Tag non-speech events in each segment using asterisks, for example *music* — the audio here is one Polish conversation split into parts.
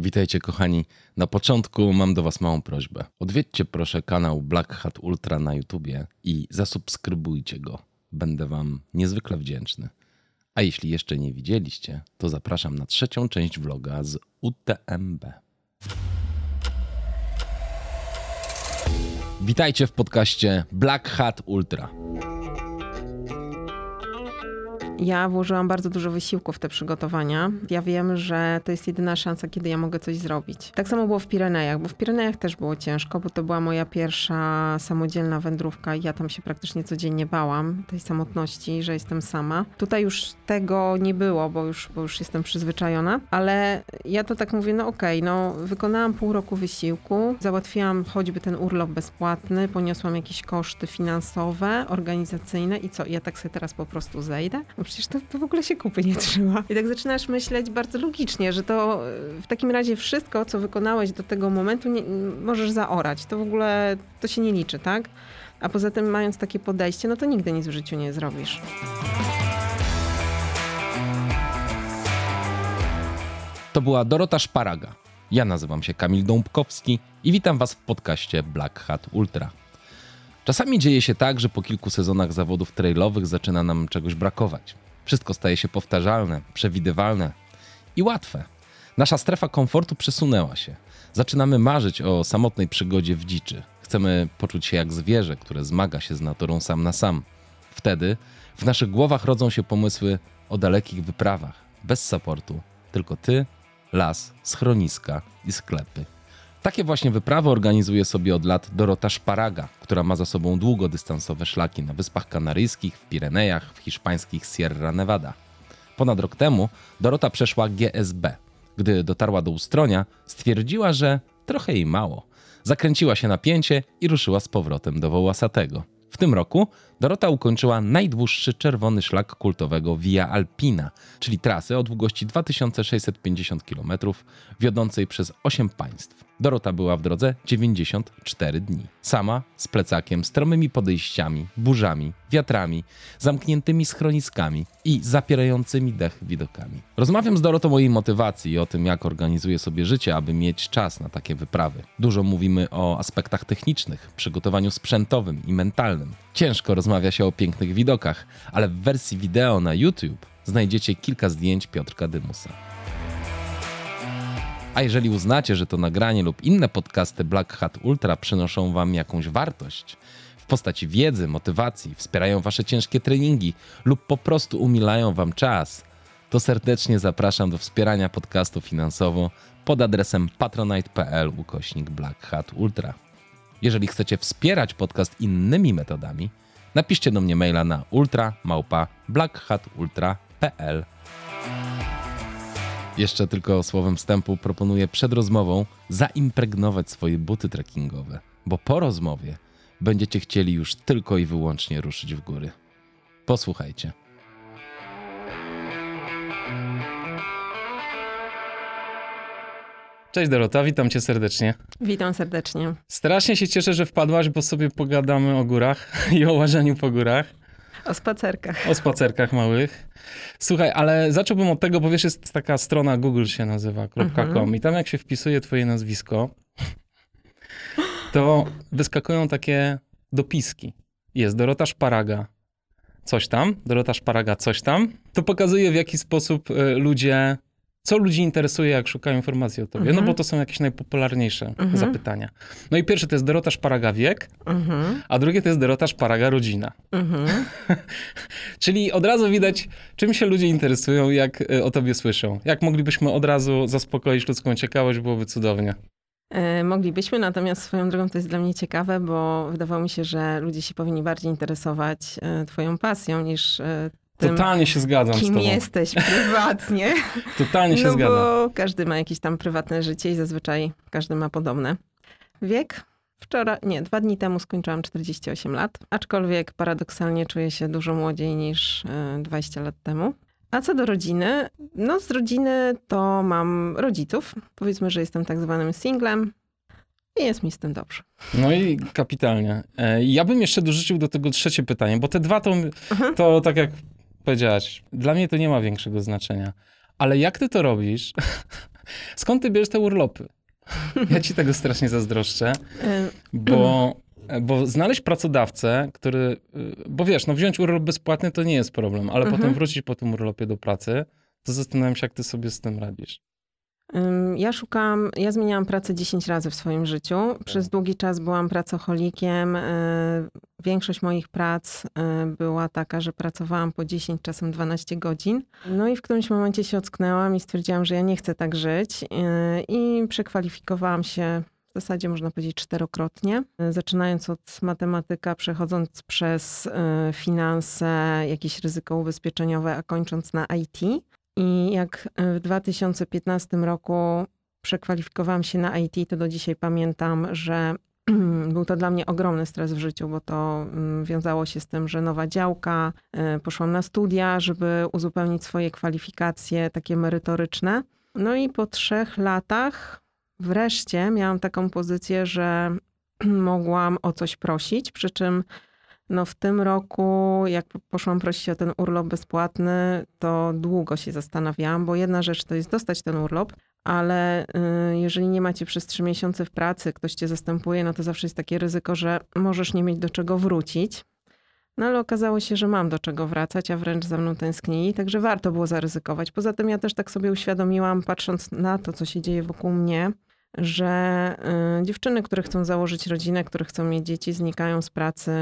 Witajcie kochani. Na początku mam do was małą prośbę. Odwiedźcie proszę kanał Black Hat Ultra na YouTubie i zasubskrybujcie go. Będę wam niezwykle wdzięczny. A jeśli jeszcze nie widzieliście, to zapraszam na trzecią część vloga z UTMB. Witajcie w podcaście Black Hat Ultra. Ja włożyłam bardzo dużo wysiłku w te przygotowania. Ja wiem, że to jest jedyna szansa, kiedy ja mogę coś zrobić. Tak samo było w Pirenejach, bo w Pirenejach też było ciężko, bo to była moja pierwsza samodzielna wędrówka i ja tam się praktycznie codziennie bałam tej samotności, że jestem sama. Tutaj już tego nie było, bo już, bo już jestem przyzwyczajona, ale ja to tak mówię, no okej, okay, no wykonałam pół roku wysiłku, załatwiłam choćby ten urlop bezpłatny, poniosłam jakieś koszty finansowe, organizacyjne i co, ja tak sobie teraz po prostu zejdę? Przecież to, to w ogóle się kupy nie trzyma. I tak zaczynasz myśleć bardzo logicznie, że to w takim razie wszystko, co wykonałeś do tego momentu, nie, możesz zaorać. To w ogóle, to się nie liczy, tak? A poza tym mając takie podejście, no to nigdy nic w życiu nie zrobisz. To była Dorota Szparaga. Ja nazywam się Kamil Dąbkowski i witam Was w podcaście Black Hat Ultra. Czasami dzieje się tak, że po kilku sezonach zawodów trailowych zaczyna nam czegoś brakować. Wszystko staje się powtarzalne, przewidywalne i łatwe. Nasza strefa komfortu przesunęła się. Zaczynamy marzyć o samotnej przygodzie w dziczy. Chcemy poczuć się jak zwierzę, które zmaga się z naturą sam na sam. Wtedy w naszych głowach rodzą się pomysły o dalekich wyprawach, bez supportu, tylko ty, las, schroniska i sklepy. Takie właśnie wyprawy organizuje sobie od lat Dorota Szparaga, która ma za sobą długodystansowe szlaki na Wyspach Kanaryjskich, w Pirenejach, w hiszpańskich Sierra Nevada. Ponad rok temu Dorota przeszła GSB. Gdy dotarła do Ustronia, stwierdziła, że trochę jej mało. Zakręciła się na pięcie i ruszyła z powrotem do Wołasatego. W tym roku Dorota ukończyła najdłuższy czerwony szlak kultowego Via Alpina, czyli trasy o długości 2650 km, wiodącej przez 8 państw. Dorota była w drodze 94 dni. Sama, z plecakiem, stromymi podejściami, burzami, wiatrami, zamkniętymi schroniskami i zapierającymi dech widokami. Rozmawiam z Dorotą o jej motywacji i o tym, jak organizuje sobie życie, aby mieć czas na takie wyprawy. Dużo mówimy o aspektach technicznych, przygotowaniu sprzętowym i mentalnym. Ciężko rozmawia się o pięknych widokach, ale w wersji wideo na YouTube znajdziecie kilka zdjęć Piotrka Dymusa. A jeżeli uznacie, że to nagranie lub inne podcasty Black Hat Ultra przynoszą Wam jakąś wartość w postaci wiedzy, motywacji, wspierają Wasze ciężkie treningi lub po prostu umilają Wam czas, to serdecznie zapraszam do wspierania podcastu finansowo pod adresem patronite.pl ukośnik Black Hat Ultra. Jeżeli chcecie wspierać podcast innymi metodami, napiszcie do mnie maila na ultra.blackhatultra.pl. Jeszcze tylko słowem wstępu proponuję przed rozmową zaimpregnować swoje buty trekkingowe, bo po rozmowie będziecie chcieli już tylko i wyłącznie ruszyć w góry. Posłuchajcie. Cześć Dorota, witam cię serdecznie. Witam serdecznie. Strasznie się cieszę, że wpadłaś, bo sobie pogadamy o górach *laughs* i o łażeniu po górach. O spacerkach. O spacerkach małych. Słuchaj, ale zacząłbym od tego, bo wiesz, jest taka strona Google się nazywa, .com mhm. i tam jak się wpisuje twoje nazwisko, to wyskakują takie dopiski. Jest Dorota Szparaga, coś tam, Dorota Szparaga, coś tam. To pokazuje, w jaki sposób e, ludzie co ludzi interesuje, jak szukają informacji o tobie? No bo mhm. to są jakieś najpopularniejsze mhm. zapytania. No i pierwsze to jest Dorota Szparaga wiek, mhm. a drugie to jest Dorota Szparaga rodzina. *laughs* Czyli od razu widać, czym się ludzie interesują, jak e, o tobie słyszą. Jak moglibyśmy od razu zaspokoić ludzką ciekawość, byłoby cudownie. E, moglibyśmy, natomiast swoją drogą to jest dla mnie ciekawe, bo wydawało mi się, że ludzie się powinni bardziej interesować e, Twoją pasją niż tym, Totalnie się zgadzam kim z tobą. jesteś prywatnie. *laughs* Totalnie się no zgadzam. bo każdy ma jakieś tam prywatne życie i zazwyczaj każdy ma podobne. Wiek? Wczoraj, nie, dwa dni temu skończyłam 48 lat, aczkolwiek paradoksalnie czuję się dużo młodziej niż 20 e, lat temu. A co do rodziny? No z rodziny to mam rodziców. Powiedzmy, że jestem tak zwanym singlem. I jest mi z tym dobrze. No i kapitalnie. E, ja bym jeszcze dorzucił do tego trzecie pytanie, bo te dwa to, mhm. to tak jak powiedziałaś, dla mnie to nie ma większego znaczenia. Ale jak ty to robisz, *laughs* Skąd ty bierzesz te urlopy? Ja ci tego strasznie zazdroszczę, bo, *clears throat* bo znaleźć pracodawcę, który, y, bo wiesz, no wziąć urlop bezpłatny to nie jest problem, ale Mhm. potem wrócić po tym urlopie do pracy, to zastanawiam się, jak ty sobie z tym radzisz. Ja szukam, ja zmieniałam pracę 10 razy w swoim życiu. Przez długi czas byłam pracocholikiem. y, Większość moich prac y, była taka, że pracowałam po 10, czasem 12 godzin. No i w którymś momencie się ocknęłam i stwierdziłam, że ja nie chcę tak żyć. y, I przekwalifikowałam się w zasadzie można powiedzieć czterokrotnie. Zaczynając od matematyka, przechodząc przez finanse, jakieś ryzyko ubezpieczeniowe, a kończąc na IT. I jak e, w 2015 roku przekwalifikowałam się na IT, to do dzisiaj pamiętam, że *clears throat* był to dla mnie ogromny stres w życiu, bo to mm, wiązało się z tym, że nowa działka, e, poszłam na studia, żeby uzupełnić swoje kwalifikacje takie merytoryczne. No i po trzech latach wreszcie miałam taką pozycję, że *clears throat* mogłam o coś prosić, przy czym no w tym roku, jak poszłam prosić o ten urlop bezpłatny, to długo się zastanawiałam, bo jedna rzecz to jest dostać ten urlop, ale y, jeżeli nie macie przez trzy miesiące w pracy, ktoś cię zastępuje, no to zawsze jest takie ryzyko, że możesz nie mieć do czego wrócić. No ale okazało się, że mam do czego wracać, a wręcz za mną tęsknili, także warto było zaryzykować. Poza tym ja też tak sobie uświadomiłam, patrząc na to, co się dzieje wokół mnie, że y, dziewczyny, które chcą założyć rodzinę, które chcą mieć dzieci, znikają z pracy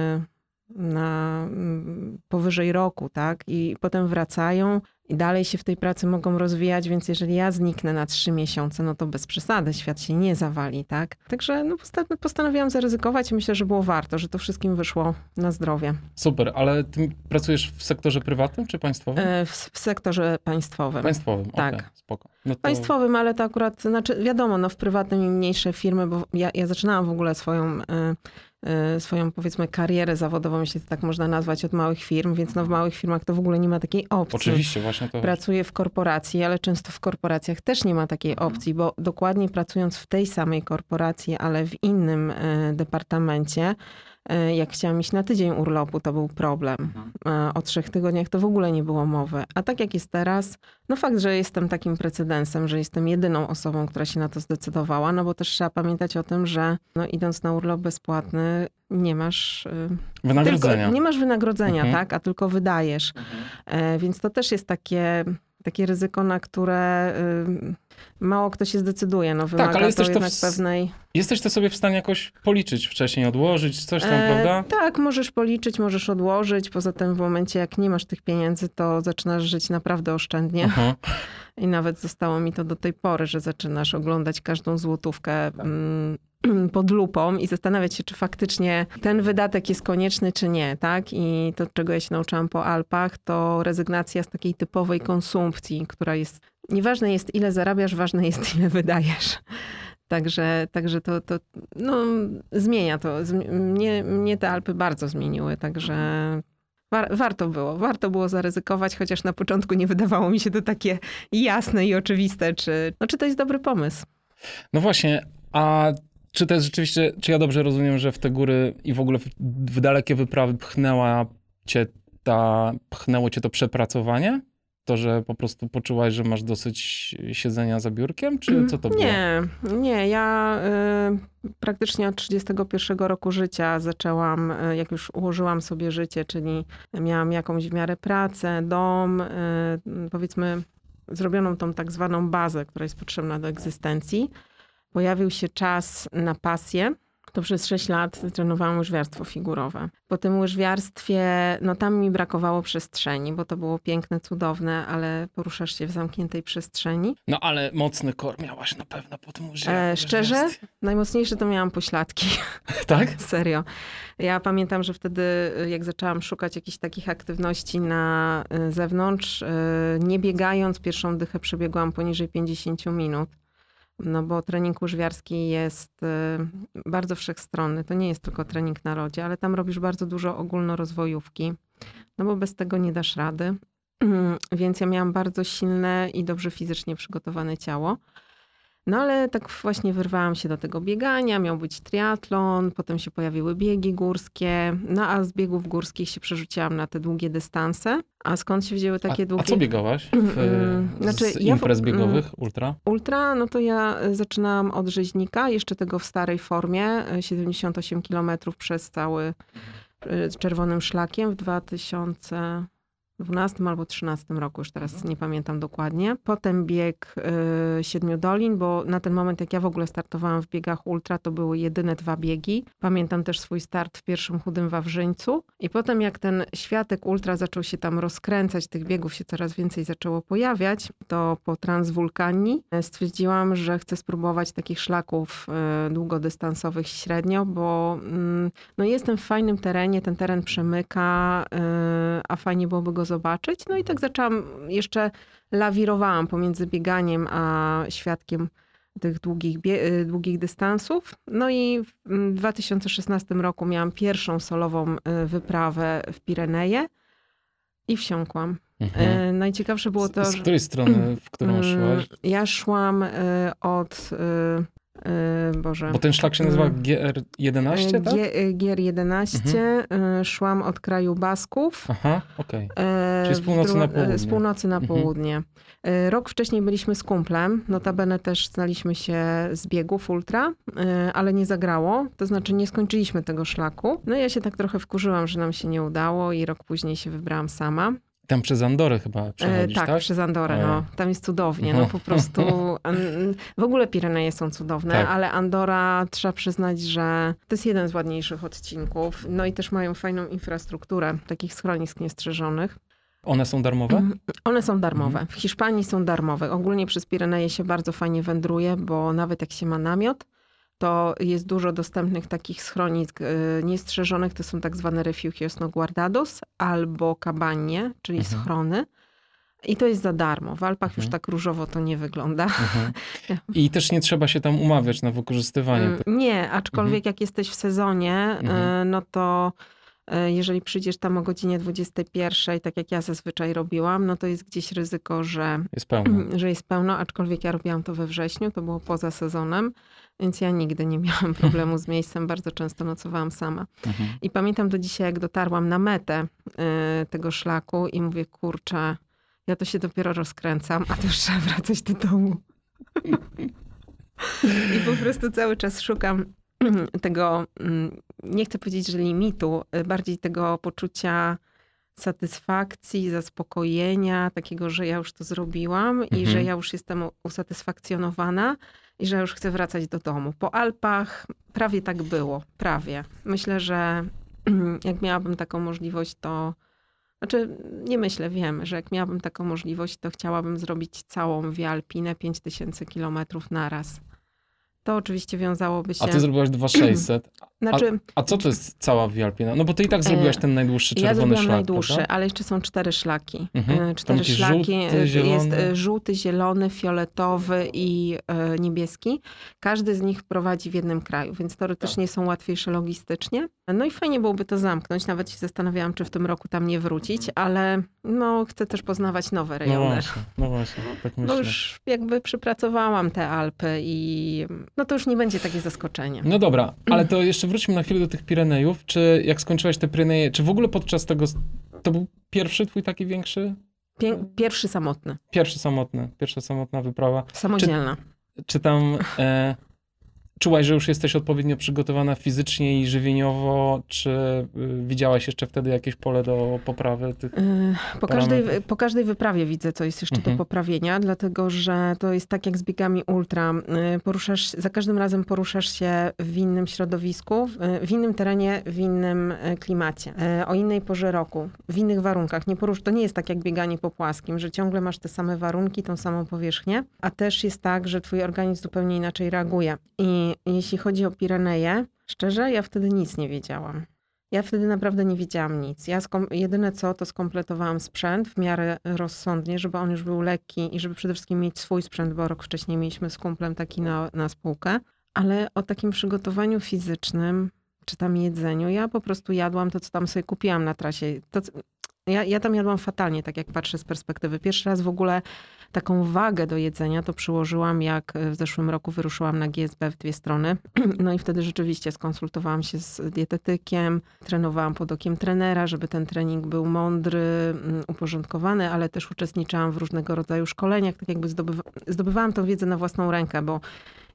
na mm, powyżej roku, tak? I potem wracają i dalej się w tej pracy mogą rozwijać, więc jeżeli ja zniknę na trzy miesiące, no to bez przesady, świat się nie zawali, tak? Także no, posta- postanowiłam zaryzykować i myślę, że było warto, że to wszystkim wyszło na zdrowie. Super, ale ty pracujesz w sektorze prywatnym czy państwowym? E, W, w sektorze państwowym. Państwowym, tak. okej, spoko. No to... Państwowym, ale to akurat, znaczy wiadomo, no w prywatnym i mniejsze firmy, bo ja, ja zaczynałam w ogóle swoją, y, swoją powiedzmy karierę zawodową, jeśli to tak można nazwać, od małych firm, więc no w małych firmach to w ogóle nie ma takiej opcji. Oczywiście, właśnie to... Pracuję w korporacji, ale często w korporacjach też nie ma takiej Mhm. opcji, bo dokładnie pracując w tej samej korporacji, ale w innym y, departamencie, jak chciałam iść na tydzień urlopu, to był problem. Mhm. E, O trzech tygodniach to w ogóle nie było mowy. A tak jak jest teraz, no fakt, że jestem takim precedensem, że jestem jedyną osobą, która się na to zdecydowała, no bo też trzeba pamiętać o tym, że no idąc na urlop bezpłatny, nie masz, y, Wynagrodzenia. tylko, nie masz wynagrodzenia, Mhm. tak, a tylko wydajesz. E, Więc to też jest takie, takie ryzyko, na które y, mało kto się zdecyduje. No, wymaga ale jesteś to to w pewnej... Jesteś to sobie w stanie jakoś policzyć wcześniej, odłożyć, coś tam, E, prawda? Tak, możesz policzyć, możesz odłożyć. Poza tym w momencie, jak nie masz tych pieniędzy, to zaczynasz żyć naprawdę oszczędnie. *laughs* I nawet zostało mi to do tej pory, że zaczynasz oglądać każdą złotówkę mm, *clears throat* pod lupą i zastanawiać się, czy faktycznie ten wydatek jest konieczny, czy nie, tak? I to, czego ja się nauczyłam po Alpach, to rezygnacja z takiej typowej konsumpcji, która jest... Nieważne jest, ile zarabiasz, ważne jest, *laughs* ile wydajesz. Także, także to, to no, zmienia to. Mnie, mnie te Alpy bardzo zmieniły, także war, warto było. Warto było zaryzykować, chociaż na początku nie wydawało mi się to takie jasne i oczywiste, czy, no, czy to jest dobry pomysł. No właśnie, a czy to jest rzeczywiście, czy ja dobrze rozumiem, że w te góry i w ogóle w, w dalekie wyprawy pchnęła cię ta, pchnęło cię to przepracowanie? To, że po prostu poczułaś, że masz dosyć siedzenia za biurkiem, czy co to było? Nie, nie. Ja y, praktycznie od 31 roku życia zaczęłam, y, jak już ułożyłam sobie życie, czyli miałam jakąś w miarę pracę, dom, y, powiedzmy zrobioną tą tak zwaną bazę, która jest potrzebna do egzystencji. Pojawił się czas na pasję. To przez 6 lat trenowałam łyżwiarstwo figurowe. Po tym łyżwiarstwie, no tam mi brakowało przestrzeni, bo to było piękne, cudowne, ale poruszasz się w zamkniętej przestrzeni. No ale mocny kor miałaś na pewno po tym użyciu. E, szczerze, najmocniejsze to miałam pośladki. *laughs* Tak? *laughs* Serio. Ja pamiętam, że wtedy, jak zaczęłam szukać jakichś takich aktywności na y, zewnątrz, y, nie biegając, pierwszą dychę przebiegłam poniżej 50 minut. No bo trening łyżwiarski jest y, bardzo wszechstronny. To nie jest tylko trening na lodzie, ale tam robisz bardzo dużo ogólnorozwojówki. No bo bez tego nie dasz rady. *clears throat* Więc ja miałam bardzo silne i dobrze fizycznie przygotowane ciało. No ale tak właśnie wyrwałam się do tego biegania, miał być triatlon, potem się pojawiły biegi górskie, no a z biegów górskich się przerzuciłam na te długie dystanse. A skąd się wzięły takie a, długie... A co biegałaś w, *clears throat* Mm, znaczy, z ja imprez mm, biegowych, ultra? Ultra, no to ja y, zaczynałam od rzeźnika, jeszcze tego w starej formie, y, 78 km przez cały y, czerwonym szlakiem w 2012 albo 2013 roku, już teraz nie pamiętam dokładnie. Potem bieg y, Siedmiu Dolin, bo na ten moment jak ja w ogóle startowałam w biegach ultra, to były jedyne dwa biegi. Pamiętam też swój start w pierwszym chudym Wawrzyńcu. I potem jak ten światek ultra zaczął się tam rozkręcać, tych biegów się coraz więcej zaczęło pojawiać, to po Transwulkanii e, stwierdziłam, że chcę spróbować takich szlaków e, długodystansowych średnio, bo mm, no jestem w fajnym terenie, ten teren przemyka, e, a fajnie byłoby go zobaczyć. No i tak zaczęłam, jeszcze lawirowałam pomiędzy bieganiem a świadkiem tych długich, e, długich dystansów. No i w mm, 2016 roku miałam pierwszą solową e, wyprawę w Pireneje i wsiąkłam. Mhm. E, Najciekawsze było to, z, z że... której strony, w którą Mm, szłaś? Ja szłam y, od. Y, Boże. Bo ten szlak się nazywa Mm. GR11, tak? G- y, GR11. y, Szłam od kraju Basków. Aha, okej. y, Czyli z północy na y, południe. Z północy na Mhm. południe. Y, Rok wcześniej byliśmy z kumplem. Notabene też znaliśmy się z biegów ultra, ale nie zagrało. To znaczy nie skończyliśmy tego szlaku. No i ja się tak trochę wkurzyłam, że nam się nie udało i rok później się wybrałam sama. Tam przez Andorę chyba E, przechodzisz, tak, tak? przez Andorę. Ojej. No. Tam jest cudownie. No po prostu. *laughs* W ogóle Pireneje są cudowne, Tak. ale Andora trzeba przyznać, że to jest jeden z ładniejszych odcinków. No i też mają fajną infrastrukturę takich schronisk niestrzeżonych. One są darmowe? *clears throat* One są darmowe. Mhm. W Hiszpanii są darmowe. Ogólnie przez Pireneje się bardzo fajnie wędruje, bo nawet jak się ma namiot, to jest dużo dostępnych takich schronisk y, niestrzeżonych. To są tak zwane refugios no guardados albo cabanie, czyli Mhm. schrony. I to jest za darmo. W Alpach już Mhm. tak różowo to nie wygląda. Mhm. *laughs* I też nie trzeba się tam umawiać na wykorzystywanie. Mm, Nie, aczkolwiek jak jesteś w sezonie, Mhm. y, no to y, jeżeli przyjdziesz tam o godzinie 21, tak jak ja zazwyczaj robiłam, no to jest gdzieś ryzyko, że Jest pełno. *clears throat* że jest pełno, aczkolwiek ja robiłam to we wrześniu, to było poza sezonem, więc ja nigdy nie miałam *laughs* problemu z miejscem, bardzo często nocowałam sama. Mhm. I pamiętam do dzisiaj, jak dotarłam na metę y, tego szlaku i mówię, kurczę, ja to się dopiero rozkręcam, a to już trzeba wracać do domu. *laughs* I po prostu cały czas szukam *clears throat* tego, mm, nie chcę powiedzieć, że limitu, y, bardziej tego poczucia satysfakcji, zaspokojenia, takiego, że ja już to zrobiłam i Mhm. że ja już jestem usatysfakcjonowana i że już chcę wracać do domu. Po Alpach prawie tak było, prawie. Myślę, że *clears throat* jak miałabym taką możliwość, to znaczy nie myślę, wiem, że jak miałabym taką możliwość, to chciałabym zrobić całą Via Alpinę 5000 kilometrów naraz. To oczywiście wiązałoby się... A ty zrobiłaś 2600. *clears throat* znaczy, A co to jest cała Via Alpina? No bo ty i tak zrobiłaś E, ten najdłuższy ja czerwony zrobiłam szlak, najdłuższy, prawda? ale jeszcze są cztery szlaki. Mhm. E, Cztery szlaki. żółty, e, Jest żółty, zielony, fioletowy i niebieski. Każdy z nich prowadzi w jednym kraju, więc teoretycznie są łatwiejsze logistycznie. No i fajnie byłoby to zamknąć. Nawet się zastanawiałam, czy w tym roku tam nie wrócić, ale no, chcę też poznawać nowe No rejony. właśnie, no właśnie, tak myślę. już jakby przypracowałam te Alpy i no to już nie będzie takie zaskoczenie. No dobra, ale to jeszcze wróćmy na chwilę do tych Pirenejów. Czy jak skończyłaś te Pireneje, czy w ogóle podczas tego, to był pierwszy twój taki większy, Pię- pierwszy samotny, pierwszy samotny, pierwsza samotna wyprawa? samodzielna. Czy tam e, czułaś, że już jesteś odpowiednio przygotowana fizycznie i żywieniowo, czy y, widziałaś jeszcze wtedy jakieś pole do poprawy tych? Yy, Po każdej, po każdej wyprawie widzę, co jest jeszcze Mhm. do poprawienia, dlatego że to jest tak jak z biegami ultra. Yy, Poruszasz, za każdym razem poruszasz się w innym środowisku, w- innym terenie, w innym klimacie, o innej porze roku, w innych warunkach. Nie porusz, to nie jest tak jak bieganie po płaskim, że ciągle masz te same warunki, tą samą powierzchnię, a też jest tak, że twój organizm zupełnie inaczej reaguje. I jeśli chodzi o Pireneje, szczerze, ja wtedy nic nie wiedziałam. Ja wtedy naprawdę nie wiedziałam nic. Ja skom- jedyne co, to skompletowałam sprzęt w miarę rozsądnie, żeby on już był lekki i żeby przede wszystkim mieć swój sprzęt, bo rok wcześniej mieliśmy z kumplem taki na, na spółkę. Ale o takim przygotowaniu fizycznym, czy tam jedzeniu, ja po prostu jadłam to, co tam sobie kupiłam na trasie. To, Ja, ja tam jadłam fatalnie, tak jak patrzę z perspektywy. Pierwszy raz w ogóle taką wagę do jedzenia to przyłożyłam, jak w zeszłym roku wyruszyłam na GSB w dwie strony. *clears throat* No i wtedy rzeczywiście skonsultowałam się z dietetykiem, trenowałam pod okiem trenera, żeby ten trening był mądry, mm, uporządkowany, ale też uczestniczyłam w różnego rodzaju szkoleniach, tak jakby zdobywa zdobywałam tą wiedzę na własną rękę, bo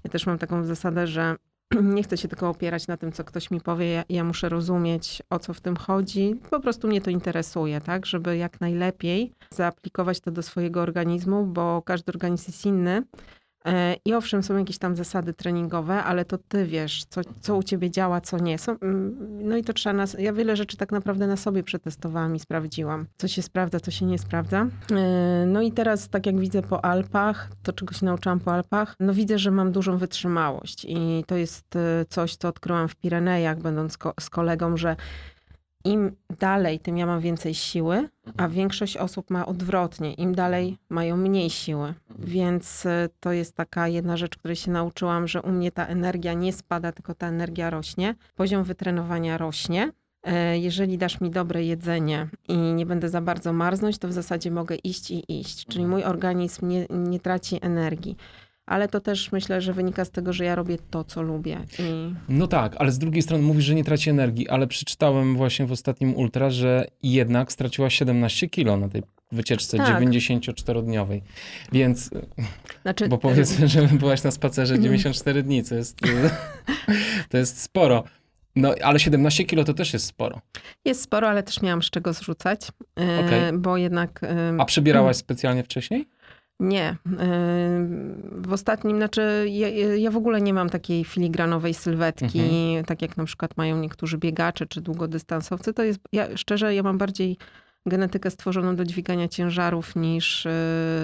ja też mam taką zasadę, że *clears throat* nie chcę się tylko opierać na tym, co ktoś mi powie. Ja, ja, muszę rozumieć, o co w tym chodzi. Po prostu mnie to interesuje, tak? Żeby jak najlepiej zaaplikować to do swojego organizmu, bo każdy organizm jest inny. E, I owszem, są jakieś tam zasady treningowe, ale to ty wiesz, co, co u ciebie działa, co nie. Są, mm, no i to trzeba nas. Ja wiele rzeczy tak naprawdę na sobie przetestowałam i sprawdziłam, co się sprawdza, co się nie sprawdza. E, no i teraz, tak jak widzę po Alpach, to czego się nauczyłam po Alpach, no widzę, że mam dużą wytrzymałość i to jest e, coś, co odkryłam w Pirenejach, będąc z kolegą, że im dalej, tym ja mam więcej siły, a Mhm. większość osób ma odwrotnie. Im dalej mają mniej siły. Mhm. Więc y, to jest taka jedna rzecz, której się nauczyłam, że u mnie ta energia nie spada, tylko ta energia rośnie. Poziom wytrenowania rośnie. E, Jeżeli dasz mi dobre jedzenie i nie będę za bardzo marznąć, to w zasadzie mogę iść i iść. Czyli mój organizm nie, nie traci energii. Ale to też myślę, że wynika z tego, że ja robię to, co lubię. I No tak, ale z drugiej strony mówisz, że nie traci energii, ale przeczytałem właśnie w ostatnim Ultra, że jednak straciła 17 kilo na tej wycieczce Tak. 94-dniowej. Więc, znaczy, bo powiedzmy, że byłaś na spacerze 94 dni, co jest, to jest sporo. No, ale 17 kilo to też jest sporo. Jest sporo, ale też miałam z czego zrzucać, e, Okej. bo jednak A przybierałaś specjalnie wcześniej? Nie. E, W ostatnim, znaczy ja, ja w ogóle nie mam takiej filigranowej sylwetki, tak jak na przykład mają niektórzy biegacze czy długodystansowcy. To jest, ja, szczerze, ja mam bardziej genetykę stworzoną do dźwigania ciężarów niż e,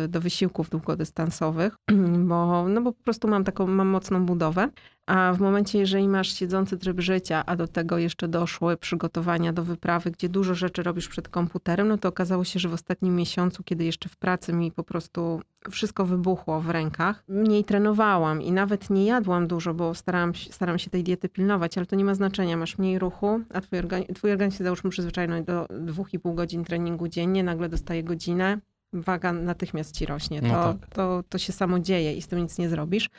do wysiłków długodystansowych, *clears throat* bo, no bo po prostu mam taką, mam mocną budowę. A w momencie, jeżeli masz siedzący tryb życia, a do tego jeszcze doszły przygotowania do wyprawy, gdzie dużo rzeczy robisz przed komputerem, no to okazało się, że w ostatnim miesiącu, kiedy jeszcze w pracy mi po prostu wszystko wybuchło w rękach, mniej trenowałam i nawet nie jadłam dużo, bo starałam, staram się tej diety pilnować, ale to nie ma znaczenia. Masz mniej ruchu, a twój, organi- twój organizm się załóżmy przyzwyczajony do 2,5 godzin treningu dziennie, nagle dostaje godzinę, waga natychmiast ci rośnie. To, No tak. to, to się samo dzieje i z tym nic nie zrobisz.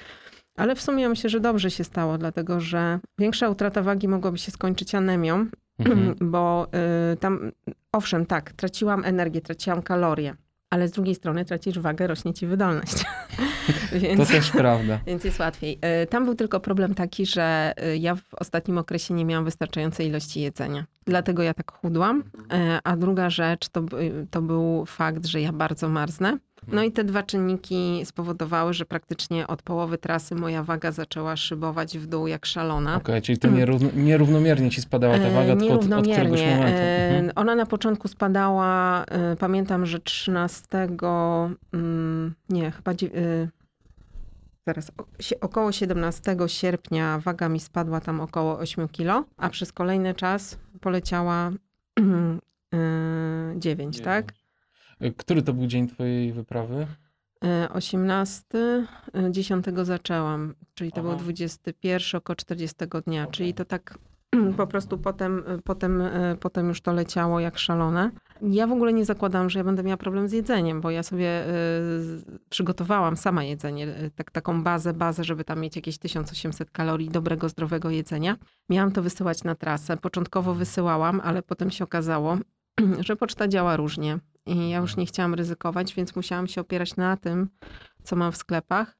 Ale w sumie myślę, że dobrze się stało, dlatego że większa utrata wagi mogłaby się skończyć anemią, Mhm. *clears throat* bo y, tam, owszem, tak, traciłam energię, traciłam kalorie, ale z drugiej strony tracisz wagę, rośnie ci wydolność. *laughs* To Więc, też prawda. *laughs* więc jest łatwiej. Y, Tam był tylko problem taki, że y, ja w ostatnim okresie nie miałam wystarczającej ilości jedzenia. Dlatego ja tak chudłam. Y, A druga rzecz to, to był fakt, że ja bardzo marznę. No i te dwa czynniki spowodowały, że praktycznie od połowy trasy moja waga zaczęła szybować w dół jak szalona. Okej, czyli to nierówno, nierównomiernie ci spadała ta E, waga tylko od, od któregoś momentu. E, Mhm. Ona na początku spadała, e, pamiętam, że 13, mm, nie, chyba e, zaraz, około 17 sierpnia waga mi spadła tam około 8 kilo, a przez kolejny czas poleciała *clears throat* e, 9, tak? E, Który to był dzień twojej wyprawy? E, 18, e, 10 zaczęłam, czyli to Aha. był 21 około 40 dnia, Okej. czyli to tak *clears throat* po prostu potem, potem, e, potem już to leciało jak szalone. Ja w ogóle nie zakładam, że ja będę miała problem z jedzeniem, bo ja sobie e, przygotowałam sama jedzenie, e, tak, taką bazę, bazę, żeby tam mieć jakieś 1800 kalorii dobrego, zdrowego jedzenia. Miałam to wysyłać na trasę. Początkowo wysyłałam, ale potem się okazało, *clears throat* że poczta działa różnie. I ja już nie chciałam ryzykować, więc musiałam się opierać na tym, co mam w sklepach.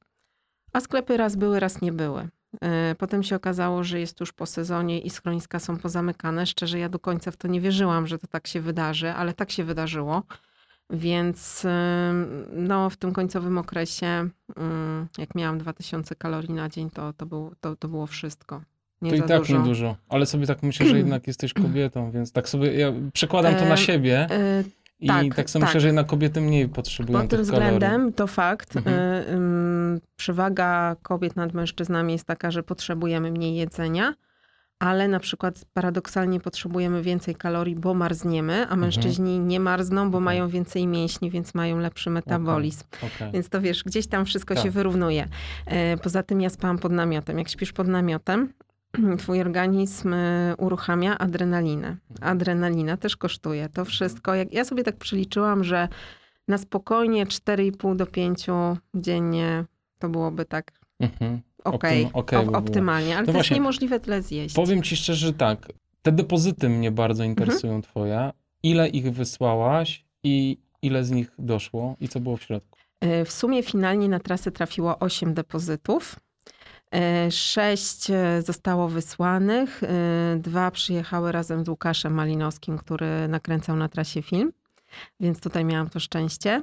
A sklepy raz były, raz nie były. E, Potem się okazało, że jest już po sezonie i schroniska są pozamykane. Szczerze, ja do końca w to nie wierzyłam, że to tak się wydarzy, ale tak się wydarzyło. Więc no, w tym końcowym okresie, ym, jak miałam 2000 kalorii na dzień, to, to, był, to, to było wszystko. Nie to i tak dużo. niedużo. Ale sobie tak myślę, że jednak jesteś *clears throat* kobietą, więc tak sobie ja przekładam to na siebie E, i tak, tak sobie tak. myślę, że jednak kobiety mniej potrzebują Pod tym kalorii. względem to fakt. Mhm. Y, ym, Przewaga kobiet nad mężczyznami jest taka, że potrzebujemy mniej jedzenia, ale na przykład paradoksalnie potrzebujemy więcej kalorii, bo marzniemy, a mężczyźni nie marzną, bo Mhm. Mają więcej mięśni, więc mają lepszy metabolizm. Okej. Więc to wiesz, gdzieś tam wszystko Tak. się wyrównuje. E, Poza tym ja spałam pod namiotem. Jak śpisz pod namiotem, *clears throat* twój organizm y, uruchamia adrenalinę. Adrenalina też kosztuje. To wszystko, jak ja sobie tak przeliczyłam, że na spokojnie 4,5 do 5 dziennie to byłoby tak Mhm. okej, Optym- okej op- by było. optymalnie, ale No jest niemożliwe tyle zjeść. Powiem ci szczerze, że tak. Te depozyty mnie bardzo Mhm. interesują twoje. Ile ich wysłałaś i ile z nich doszło i co było w środku? Y, W sumie finalnie na trasę trafiło 8 depozytów. 6 zostało wysłanych, y, dwa przyjechały razem z Łukaszem Malinowskim, który nakręcał na trasie film, więc tutaj miałam to szczęście.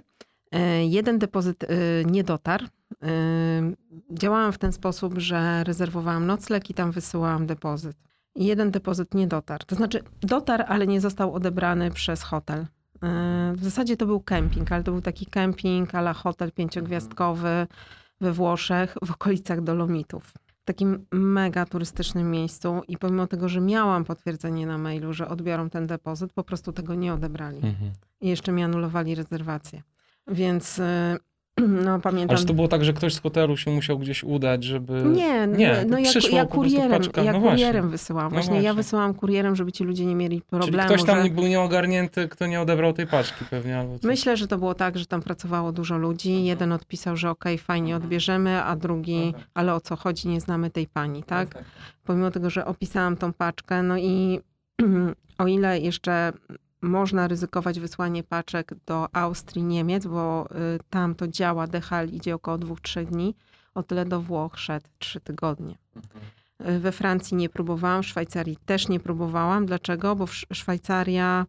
Jeden depozyt nie dotarł. Działałam w ten sposób, że rezerwowałam nocleg i tam wysyłałam depozyt. Jeden depozyt nie dotarł. To znaczy dotarł, ale nie został odebrany przez hotel. W zasadzie to był kemping, ale to był taki kemping ala hotel pięciogwiazdkowy we Włoszech, w okolicach Dolomitów. W takim mega turystycznym miejscu i pomimo tego, że miałam potwierdzenie na mailu, że odbiorą ten depozyt, po prostu tego nie odebrali. Mhm. I jeszcze mi anulowali rezerwację. Więc y, *clears throat* no pamiętam... Ale czy to było tak, że ktoś z hotelu się musiał gdzieś udać, żeby... Nie, Nie, no ja, przyszło ja prostu kurierem, paczka. ja No kurierem właśnie. wysyłam. No Właśnie ja właśnie. wysyłam kurierem, żeby ci ludzie nie mieli Czyli problemu. ktoś tam że... był nieogarnięty, kto nie odebrał tej paczki pewnie albo coś. Myślę, że to było tak, że tam pracowało dużo ludzi. Jeden odpisał, że okej, fajnie odbierzemy, a drugi, ale o co chodzi, nie znamy tej pani, tak? Pomimo tego, że opisałam tą paczkę, no i *clears throat* o ile jeszcze można ryzykować wysłanie paczek do Austrii, Niemiec, bo y, tam to działa, DHL idzie około dwóch, trzech dni, o tyle do Włoch szedł trzy tygodnie. Y, We Francji nie próbowałam, w Szwajcarii też nie próbowałam. Dlaczego? Bo Szwajcaria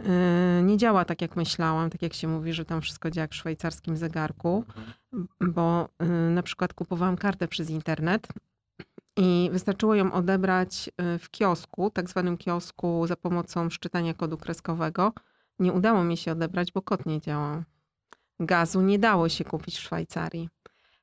y, nie działa tak, jak myślałam, tak jak się mówi, że tam wszystko działa jak w szwajcarskim zegarku, bo y, na przykład kupowałam kartę przez internet i wystarczyło ją odebrać y, w kiosku, tak zwanym kiosku za pomocą szczytania kodu kreskowego. Nie udało mi się odebrać, bo kod nie działał. Gazu nie dało się kupić w Szwajcarii.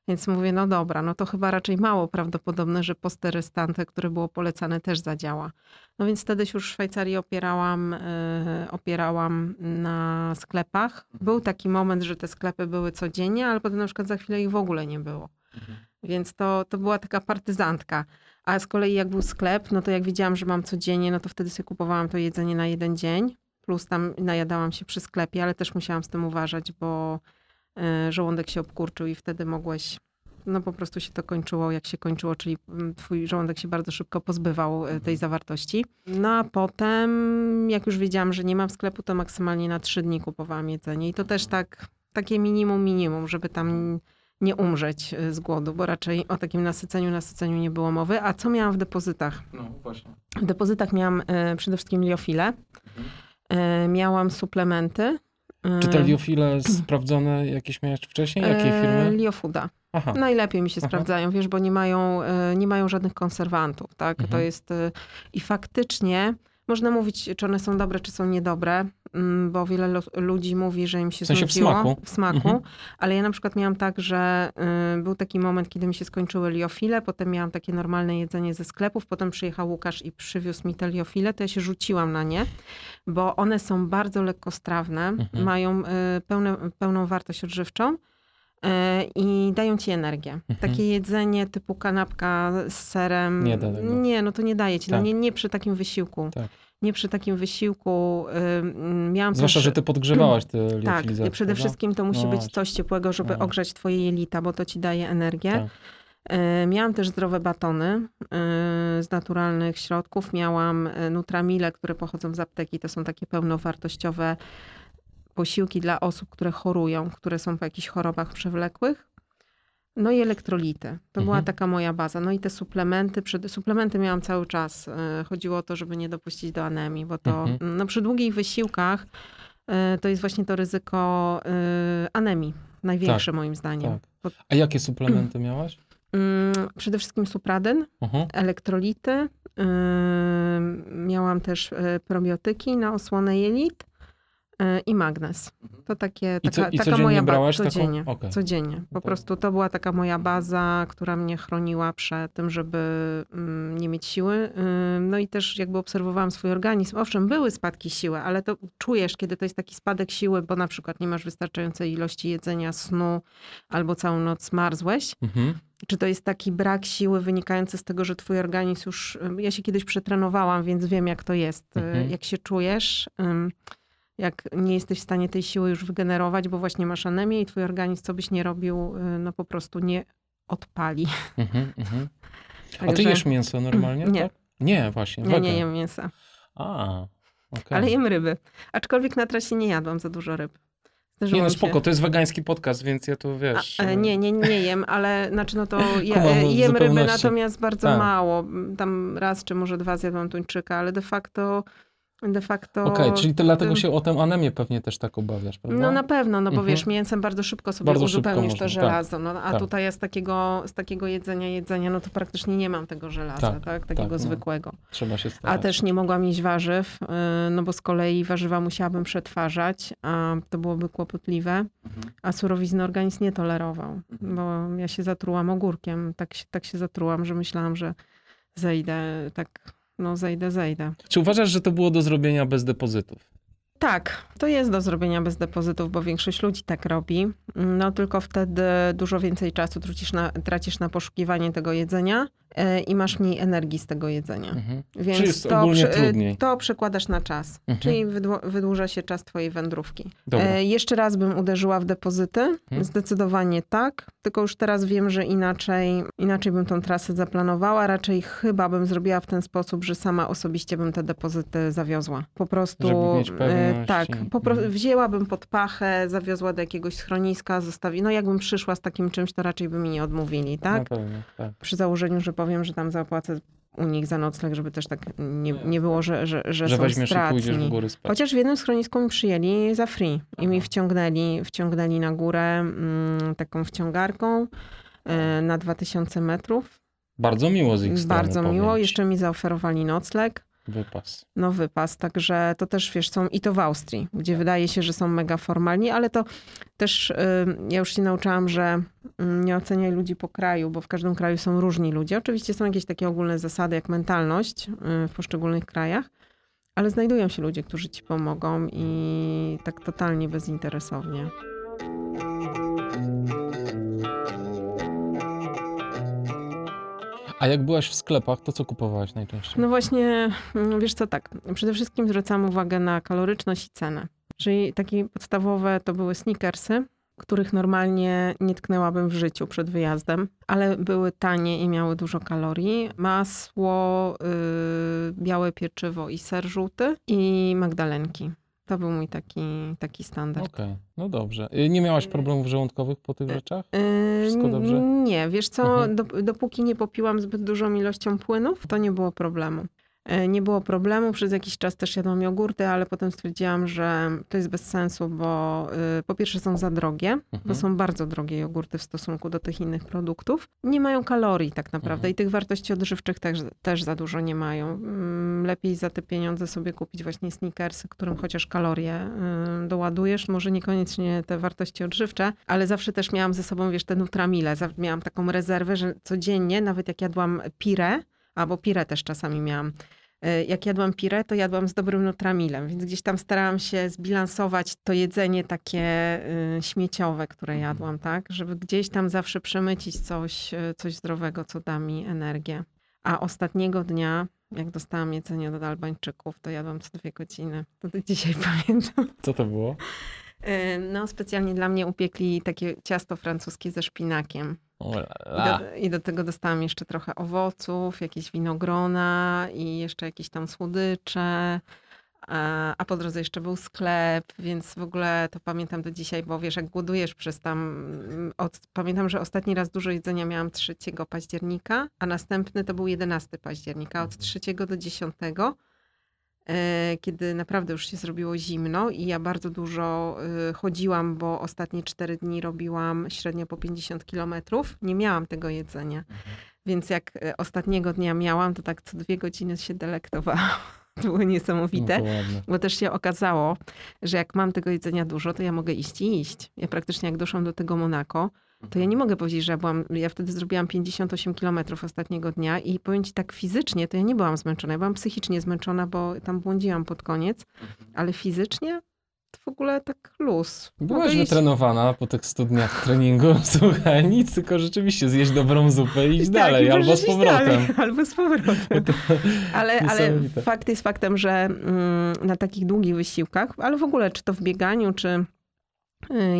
Więc mówię, no dobra, no to chyba raczej mało prawdopodobne, że poste restante, które było polecane, też zadziała. No więc wtedy się już w Szwajcarii opierałam, y, opierałam na sklepach. Był taki moment, że te sklepy były codziennie, ale potem na przykład za chwilę ich w ogóle nie było. Więc to, to była taka partyzantka. A z kolei jak był sklep, no to jak widziałam, że mam codziennie, no to wtedy sobie kupowałam to jedzenie na jeden dzień. Plus tam najadałam się przy sklepie, ale też musiałam z tym uważać, bo y, żołądek się obkurczył i wtedy mogłeś, no po prostu się to kończyło jak się kończyło, czyli mm, twój żołądek się bardzo szybko pozbywał y, tej zawartości. No a potem, jak już wiedziałam, że nie mam sklepu, to maksymalnie na trzy dni kupowałam jedzenie. I to też tak, takie minimum, minimum, żeby tam nie umrzeć y, z głodu, bo raczej o takim nasyceniu, nasyceniu nie było mowy. A co miałam w depozytach? No właśnie. W depozytach miałam y, przede wszystkim liofile, y, miałam suplementy. Czy te liofile *clears throat* sprawdzone jakieś miałeś wcześniej? Jakiej e, firmy? Liofuda. Aha. Najlepiej mi się Aha. sprawdzają, wiesz, bo nie mają, nie mają żadnych konserwantów, tak? To Mhm. jest e, i faktycznie można mówić, czy one są dobre, czy są niedobre, mm, bo wiele ludzi mówi, że im się W sensie w znudziło smaku. w smaku, Mhm. ale ja na przykład miałam tak, że y, był taki moment, kiedy mi się skończyły liofile, potem miałam takie normalne jedzenie ze sklepów, potem przyjechał Łukasz i przywiózł mi te liofile, to ja się rzuciłam na nie, bo one są bardzo lekkostrawne, Mhm. mają y, pełne, pełną wartość odżywczą, i dają ci energię. Mhm. Takie jedzenie typu kanapka z serem. Nie da tego. Nie, no to nie daje ci. No Tak. nie, nie przy takim wysiłku. Tak. Nie przy takim wysiłku. Miałam Zwłaszcza, też... że ty podgrzewałaś te *clears throat* Tak, przede prawda? wszystkim to musi No być coś ciepłego, żeby No. ogrzać twoje jelita, bo to ci daje energię. Tak. Y, Miałam też zdrowe batony y, z naturalnych środków. Miałam Nutramile, które pochodzą z apteki. To są takie pełnowartościowe posiłki dla osób, które chorują, które są po jakichś chorobach przewlekłych. No i elektrolity. To była Mhm. taka moja baza. No i te suplementy. Przed, suplementy miałam cały czas. Y, Chodziło o to, żeby nie dopuścić do anemii, bo to Mhm. no, przy długich wysiłkach y, to jest właśnie to ryzyko y, anemii. Największe moim zdaniem. tak. A jakie suplementy *clears throat* miałaś? mm, przede wszystkim supradyn, Mhm. elektrolity. Miałam też probiotyki na osłonę jelit. E, i magnez. To takie, I co- taka, i taka moja brałaś baza. taką? Codziennie, Okej. codziennie. Po To- prostu to była taka moja baza, która mnie chroniła przed tym, żeby mm, nie mieć siły. Ym, No i też jakby obserwowałam swój organizm. Owszem, były spadki siły, ale to czujesz, kiedy to jest taki spadek siły, bo na przykład nie masz wystarczającej ilości jedzenia, snu, albo całą noc marzłeś. Mhm. Czy to jest taki brak siły wynikający z tego, że twój organizm już. Ja się kiedyś przetrenowałam, więc wiem, jak to jest. Mhm. Jak się czujesz, ym, jak nie jesteś w stanie tej siły już wygenerować, bo właśnie masz anemię i twój organizm, co byś nie robił, y, no po prostu nie odpali. Mhm. Mhm. *laughs* A ty Także- jesz mięso normalnie? Nie. Tak? Nie, właśnie. Nie, nie jem mięsa, A, okej. ale jem ryby. Aczkolwiek na trasie nie jadłam za dużo ryb. Zdarzyło Nie no mi się- spoko, to jest wegański podcast, więc ja tu wiesz... A, e, nie, nie, nie jem, ale znaczy no to *laughs* ja, e, jem ryby, natomiast bardzo Tak. mało. Tam raz czy może dwa zjadłam tuńczyka, ale de facto de facto... Okej, czyli ty dlatego się o tę anemię pewnie też tak obawiasz, prawda? No na pewno, no bo Mhm. wiesz, mięsem bardzo szybko sobie Bardzo szybko uzupełnisz można, to tak. żelazo, no, a Tak. tutaj ja z takiego, z takiego jedzenia, jedzenia, no to praktycznie nie mam tego żelaza, Tak, tak, takiego tak, no. zwykłego. Trzeba się A starać. też nie mogłam jeść warzyw, yy, no bo z kolei warzywa musiałabym przetwarzać, a to byłoby kłopotliwe, Mhm. a surowizny organizm nie tolerował, bo ja się zatrułam ogórkiem, tak tak się zatrułam, że myślałam, że zejdę, tak, no zejdę, zejdę. Czy uważasz, że to było do zrobienia bez depozytów? Tak, to jest do zrobienia bez depozytów, bo większość ludzi tak robi. No tylko wtedy dużo więcej czasu tracisz na, tracisz na poszukiwanie tego jedzenia i masz mniej energii z tego jedzenia. Mhm. Więc jest to, ogólnie trudniej? to przekładasz na czas, Mhm. czyli wydłu- wydłuża się czas twojej wędrówki. E, jeszcze raz bym uderzyła w depozyty. Mhm. Zdecydowanie tak. Tylko już teraz wiem, że inaczej, inaczej bym tą trasę zaplanowała. Raczej chyba bym zrobiła w ten sposób, że sama osobiście bym te depozyty zawiozła. Po prostu. Żeby mieć e, tak. Po pro- mhm. Wzięłabym pod pachę, zawiozła do jakiegoś schroniska, zostawi. No jakbym przyszła z takim czymś, to raczej by mi nie odmówili, tak? Pewno, tak. Przy założeniu, że powiem, że tam zapłacę u nich za nocleg, żeby też tak nie, nie było, że, że, że, Że są weźmiesz i pójdziesz stratni. w góry spać. Chociaż w jednym schronisku mi przyjęli za free i mi Aha. wciągnęli, wciągnęli na górę mm, taką wciągarką e, na 2000 metrów. Bardzo miło z ich strony, Bardzo powiem miło. Jeszcze mi zaoferowali nocleg. Wypas. No wypas, także to też wiesz, są i to w Austrii, gdzie wydaje się, że są mega formalni, ale to też y, ja już się nauczyłam, że y, nie oceniaj ludzi po kraju, bo w każdym kraju są różni ludzie. Oczywiście są jakieś takie ogólne zasady jak mentalność y, w poszczególnych krajach, ale znajdują się ludzie, którzy ci pomogą i tak totalnie bezinteresownie. A jak byłaś w sklepach, to co kupowałaś najczęściej? No właśnie, mm, wiesz co, tak. Przede wszystkim zwracam uwagę na kaloryczność i cenę. Czyli takie podstawowe to były sneakersy, których normalnie nie tknęłabym w życiu przed wyjazdem, ale były tanie i miały dużo kalorii. Masło, yy, białe pieczywo i ser żółty i magdalenki. To był mój taki, taki standard. Okej, no dobrze. Y, Nie miałaś problemów żołądkowych po tych rzeczach? Yy, Wszystko dobrze? Nie, wiesz co, Mhm. dop- dopóki nie popiłam zbyt dużą ilością płynów, to nie było problemu. Yy, Nie było problemu, przez jakiś czas też jadłam jogurty, ale potem stwierdziłam, że to jest bez sensu, bo yy, po pierwsze są za drogie, bo Mhm. są bardzo drogie jogurty w stosunku do tych innych produktów. Nie mają kalorii tak naprawdę Mhm. i tych wartości odżywczych też, też za dużo nie mają. Mm, Lepiej za te pieniądze sobie kupić właśnie sneakersy, którym chociaż kalorie yy, doładujesz. Może niekoniecznie te wartości odżywcze, ale zawsze też miałam ze sobą, wiesz, te Nutramile. Miałam taką rezerwę, że codziennie, nawet jak jadłam pire, albo pire też czasami miałam, yy, jak jadłam pire, to jadłam z dobrym Nutramilem, więc gdzieś tam starałam się zbilansować to jedzenie takie yy, śmieciowe, które jadłam, tak? Żeby gdzieś tam zawsze przemycić coś, yy, coś zdrowego, co da mi energię. A ostatniego dnia, jak dostałam jedzenie od Albańczyków, to jadłam co dwie godziny. To do *laughs* dzisiaj pamiętam. Co to było? Yy, No, specjalnie dla mnie upiekli takie ciasto francuskie ze szpinakiem. I do, I do tego dostałam jeszcze trochę owoców, jakieś winogrona i jeszcze jakieś tam słodycze. A, po drodze jeszcze był sklep, więc w ogóle to pamiętam do dzisiaj, bo wiesz, jak głodujesz przez tam. mm, Od, pamiętam, że ostatni raz dużo jedzenia miałam 3 października, a następny to był 11 października, od 3 do 10 e, kiedy naprawdę już się zrobiło zimno i ja bardzo dużo y, chodziłam, bo ostatnie cztery dni robiłam średnio po 50 kilometrów. Nie miałam tego jedzenia. Więc jak e, ostatniego dnia miałam, to tak co dwie godziny się delektowałam. *laughs* To było niesamowite. No to. Bo też się okazało, że jak mam tego jedzenia dużo, to ja mogę iść i iść. Ja praktycznie jak doszłam do tego Monako, to ja nie mogę powiedzieć, że ja byłam, ja wtedy zrobiłam 58 kilometrów ostatniego dnia i powiem ci tak fizycznie, to ja nie byłam zmęczona. Ja byłam psychicznie zmęczona, bo tam błądziłam pod koniec, ale fizycznie to w ogóle tak luz. Byłaś Mogę iść- wytrenowana po tych 100 dniach treningu. *laughs* Słuchaj, nic, tylko rzeczywiście zjeść dobrą zupę i iść Tak, dalej, i albo z powrotem. Dalej, *laughs* albo z powrotem. *laughs* Ale, ale fakt jest faktem, że mm, na takich długich wysiłkach, ale w ogóle czy to w bieganiu, czy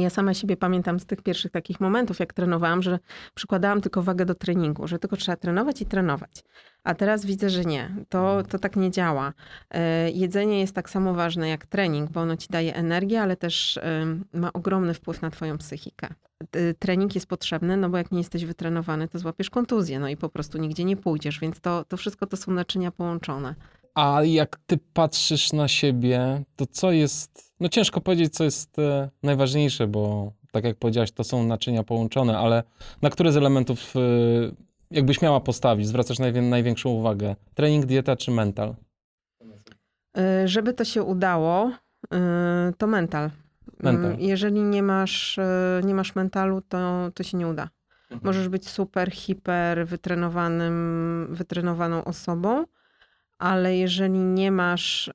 ja sama siebie pamiętam z tych pierwszych takich momentów, jak trenowałam, że przykładałam tylko wagę do treningu, że tylko trzeba trenować i trenować. A teraz widzę, że nie. To, to tak nie działa. Y, Jedzenie jest tak samo ważne jak trening, bo ono ci daje energię, ale też y, ma ogromny wpływ na twoją psychikę. Y, Trening jest potrzebny, no bo jak nie jesteś wytrenowany, to złapiesz kontuzję, no i po prostu nigdzie nie pójdziesz, więc to, to wszystko to są naczynia połączone. A jak ty patrzysz na siebie, to co jest. No ciężko powiedzieć, co jest e, najważniejsze, bo tak jak powiedziałaś, to są naczynia połączone, ale na które z elementów e, jakbyś miała postawić, zwracasz najwię- największą uwagę? Trening, dieta czy mental? Y, Żeby to się udało, to mental. Mental. Mm, Jeżeli nie masz, nie masz mentalu, to, to się nie uda. Możesz być super, hiper wytrenowanym, wytrenowaną osobą, ale jeżeli nie masz,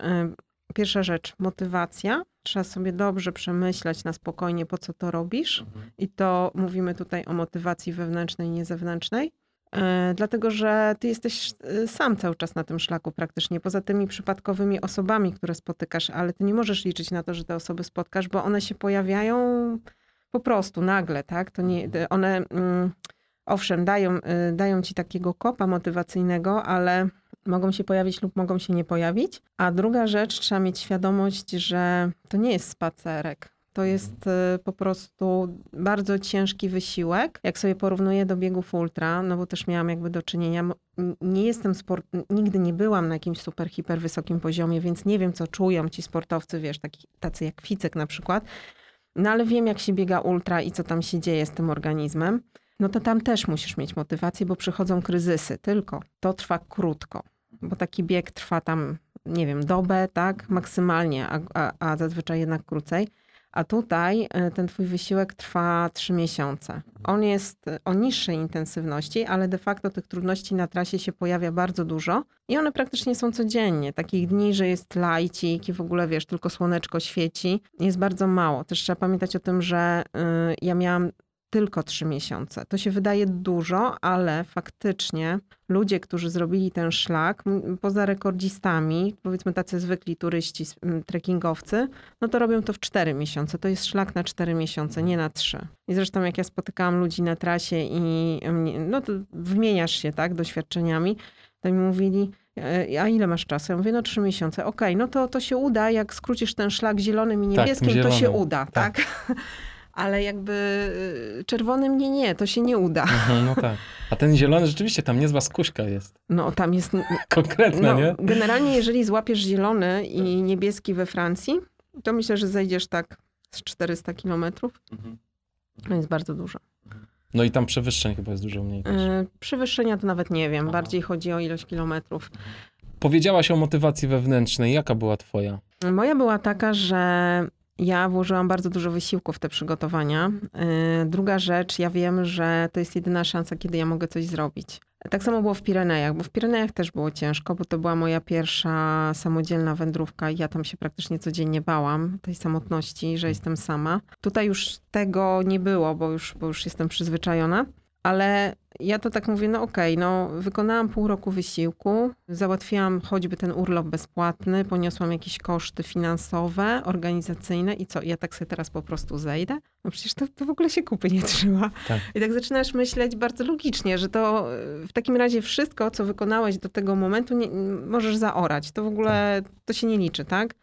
pierwsza rzecz, motywacja, trzeba sobie dobrze przemyśleć na spokojnie, po co to robisz. I to mówimy tutaj o motywacji wewnętrznej, nie zewnętrznej. E, Dlatego, że ty jesteś e, sam cały czas na tym szlaku praktycznie, poza tymi przypadkowymi osobami, które spotykasz, ale ty nie możesz liczyć na to, że te osoby spotkasz, bo one się pojawiają po prostu nagle, tak? To nie, te- one, mm, owszem, dają, y, dają ci takiego kopa motywacyjnego, ale mogą się pojawić lub mogą się nie pojawić. A druga rzecz, trzeba mieć świadomość, że to nie jest spacerek. To jest y, po prostu bardzo ciężki wysiłek. Jak sobie porównuję do biegów ultra, no bo też miałam jakby do czynienia. Nie jestem sport, nigdy nie byłam na jakimś super, hiper wysokim poziomie, więc nie wiem, co czują ci sportowcy, wiesz, taki, tacy jak Ficek na przykład. No ale wiem, jak się biega ultra i co tam się dzieje z tym organizmem. No to tam też musisz mieć motywację, bo przychodzą kryzysy. Tylko to trwa krótko, bo taki bieg trwa tam, nie wiem, dobę, tak, maksymalnie, a, a, a zazwyczaj jednak krócej. A tutaj e, ten twój wysiłek trwa trzy miesiące. On jest e, o niższej intensywności, ale de facto tych trudności na trasie się pojawia bardzo dużo i one praktycznie są codziennie. Takich dni, że jest lajcik i w ogóle wiesz, tylko słoneczko świeci, jest bardzo mało. Też trzeba pamiętać o tym, że y, ja miałam tylko trzy miesiące. To się wydaje dużo, ale faktycznie ludzie, którzy zrobili ten szlak, poza rekordzistami, powiedzmy tacy zwykli turyści, trekkingowcy, no to robią to w cztery miesiące. To jest szlak na cztery miesiące, nie na trzy. I zresztą jak ja spotykałam ludzi na trasie i mnie- no to wymieniasz się, tak, doświadczeniami, to mi mówili, "E, a ile masz czasu? Ja mówię, no trzy miesiące. Okej, no to, to się uda, jak skrócisz ten szlak zielonym i Tak, niebieskim, tym to się zielonym. uda, tak? *laughs* Ale jakby y, czerwonym nie, nie, to się nie uda. Mhm, no tak. A ten zielony rzeczywiście tam niezła skuśka jest. No tam jest, *laughs* Konkretna, no, nie? generalnie jeżeli złapiesz zielony i niebieski we Francji, to myślę, że zejdziesz tak z 400 kilometrów. To jest bardzo dużo. No i tam przewyższeń chyba jest dużo mniej. też. Y, Przewyższenia to nawet nie wiem, Aha. bardziej chodzi o ilość kilometrów. Powiedziałaś o motywacji wewnętrznej. Jaka była twoja? Moja była taka, że ja włożyłam bardzo dużo wysiłku w te przygotowania. Yy, Druga rzecz, ja wiem, że to jest jedyna szansa, kiedy ja mogę coś zrobić. Tak samo było w Pirenejach, bo w Pirenejach też było ciężko, bo to była moja pierwsza samodzielna wędrówka i ja tam się praktycznie codziennie bałam tej samotności, że jestem sama. Tutaj już tego nie było, bo już, bo już jestem przyzwyczajona. Ale ja to tak mówię, no okej, no wykonałam pół roku wysiłku, załatwiłam choćby ten urlop bezpłatny, poniosłam jakieś koszty finansowe, organizacyjne i co, ja tak sobie teraz po prostu zejdę? No przecież to, to w ogóle się kupy nie trzyma. Tak. I tak zaczynasz myśleć bardzo logicznie, że to w takim razie wszystko, co wykonałeś do tego momentu, nie, możesz zaorać. To w ogóle, to się nie liczy, tak?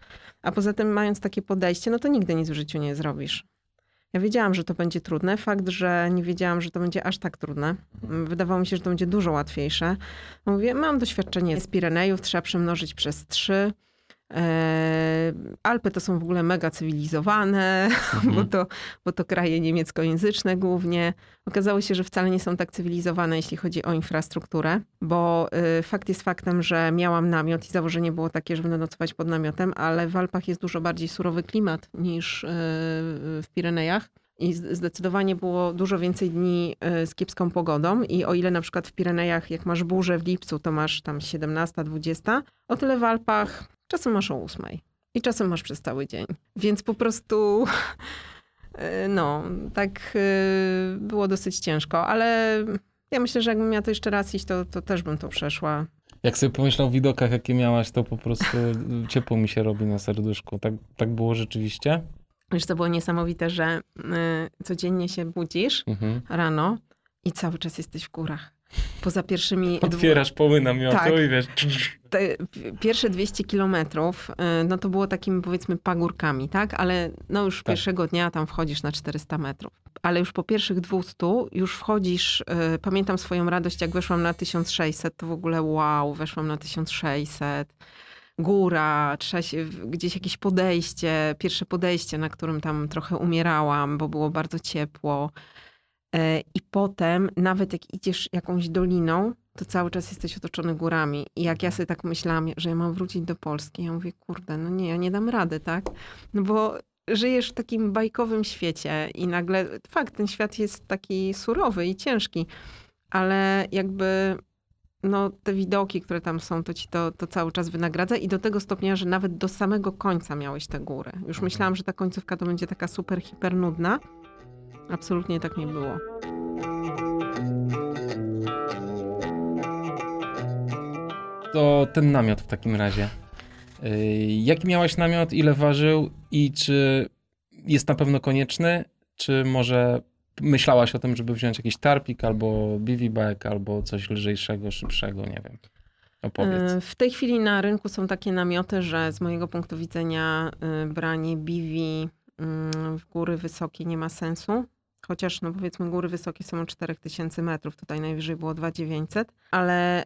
A poza tym mając takie podejście, no to nigdy nic w życiu nie zrobisz. Ja wiedziałam, że to będzie trudne. Fakt, że nie wiedziałam, że to będzie aż tak trudne. Wydawało mi się, że to będzie dużo łatwiejsze. Mówię, mam doświadczenie z Pirenejów, trzeba przemnożyć przez trzy. E, Alpy to są w ogóle mega cywilizowane, *laughs* Mhm. bo, to, bo to kraje niemieckojęzyczne głównie. Okazało się, że wcale nie są tak cywilizowane, jeśli chodzi o infrastrukturę, bo y, fakt jest faktem, że miałam namiot i założenie było takie, że będę nocować pod namiotem, ale w Alpach jest dużo bardziej surowy klimat niż y, w Pirenejach. I zdecydowanie było dużo więcej dni z kiepską pogodą. I o ile na przykład w Pirenejach, jak masz burzę w lipcu, to masz tam 17, 20, o tyle w Alpach czasem masz o 8 i czasem masz przez cały dzień. Więc po prostu y, *laughs* no, tak y, było dosyć ciężko, ale ja myślę, że jakbym miała to jeszcze raz iść, to, to też bym to przeszła. Jak sobie pomyślał o widokach, jakie miałaś, to po prostu *laughs* ciepło mi się robi na serduszku. Tak, tak było rzeczywiście? Wiesz, to było niesamowite, że y, codziennie się budzisz Mhm. rano i cały czas jesteś w górach. Poza pierwszymi Otwierasz poły namiotu Tak. i wiesz... pierwsze 200 kilometrów, y, no to było takimi powiedzmy pagórkami, tak? Ale no już Tak. pierwszego dnia tam wchodzisz na 400 metrów. Ale już po pierwszych 200 już wchodzisz, y, pamiętam swoją radość, jak weszłam na 1600, to w ogóle wow, weszłam na 1600. Góra, się, gdzieś jakieś podejście, pierwsze podejście, na którym tam trochę umierałam, bo było bardzo ciepło. E, I potem, nawet jak idziesz jakąś doliną, to cały czas jesteś otoczony górami. I jak ja sobie tak myślałam, że ja mam wrócić do Polski, ja mówię, kurde, no nie, ja nie dam rady, tak? No bo żyjesz w takim bajkowym świecie i nagle, fakt, ten świat jest taki surowy i ciężki, ale jakby no, te widoki, które tam są, to ci to, to cały czas wynagradza i do tego stopnia, że nawet do samego końca miałeś te góry. Już myślałam, że ta końcówka to będzie taka super, hiper nudna. Absolutnie tak nie było. To ten namiot w takim razie. Yy, Jaki miałaś namiot, ile ważył i czy jest na pewno konieczny, czy może myślałaś o tym, żeby wziąć jakiś tarpik albo bag, albo coś lżejszego, szybszego, nie wiem. Opowiedz. E, W tej chwili na rynku są takie namioty, że z mojego punktu widzenia e, branie biwi w góry wysokie nie ma sensu. Chociaż, no powiedzmy, góry wysokie są o 4000 metrów, tutaj najwyżej było 2900, ale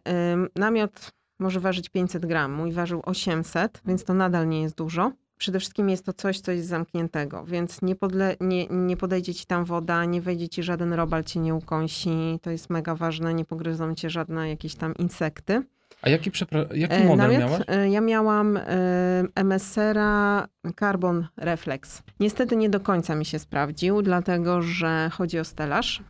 namiot może ważyć 500 gram, mój ważył 800, więc to nadal nie jest dużo. Przede wszystkim jest to coś, co jest zamkniętego, więc nie, podle, nie, nie podejdzie ci tam woda, nie wejdzie ci żaden robal, cię nie ukąsi. To jest mega ważne, nie pogryzą cię żadne jakieś tam insekty. A jaki, przepra- jaki E, model namiot, miałaś? e, Ja miałam e, MSR-a Carbon Reflex. Niestety nie do końca mi się sprawdził, dlatego że chodzi o stelaż,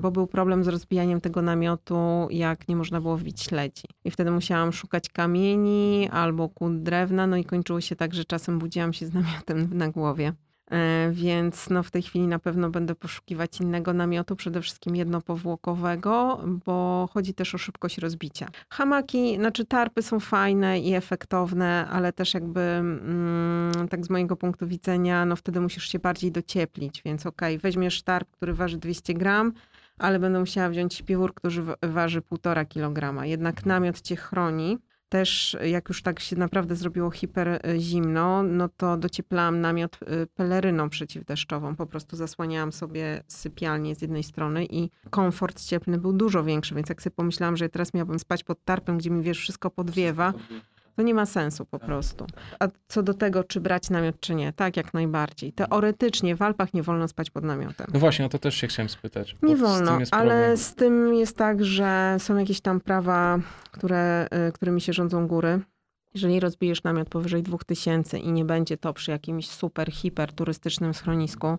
bo był problem z rozbijaniem tego namiotu, jak nie można było wbić śledzi. I wtedy musiałam szukać kamieni albo kłód drewna, no i kończyło się tak, że czasem budziłam się z namiotem na głowie. E, Więc no w tej chwili na pewno będę poszukiwać innego namiotu, przede wszystkim jednopowłokowego, bo chodzi też o szybkość rozbicia. Hamaki, znaczy tarpy są fajne i efektowne, ale też jakby mm, tak z mojego punktu widzenia, no wtedy musisz się bardziej docieplić, więc okej, weźmiesz tarp, który waży 200 gram, ale będę musiała wziąć śpiwór, który wa- waży 1,5 kg. Jednak namiot cię chroni. Też jak już tak się naprawdę zrobiło hiper y, zimno, no to docieplałam namiot y, peleryną przeciwdeszczową. Po prostu zasłaniałam sobie sypialnię z jednej strony i komfort cieplny był dużo większy, więc jak sobie pomyślałam, że teraz miałabym spać pod tarpem, gdzie mi wiesz, wszystko podwiewa, to nie ma sensu po prostu. A co do tego, czy brać namiot, czy nie, tak jak najbardziej. Teoretycznie w Alpach nie wolno spać pod namiotem. No właśnie, o to też się chciałem spytać. Nie z wolno, jest ale z tym jest tak, że są jakieś tam prawa, które, y, którymi się rządzą góry. Jeżeli rozbijesz namiot powyżej 2000 i nie będzie to przy jakimś super, hiper turystycznym schronisku,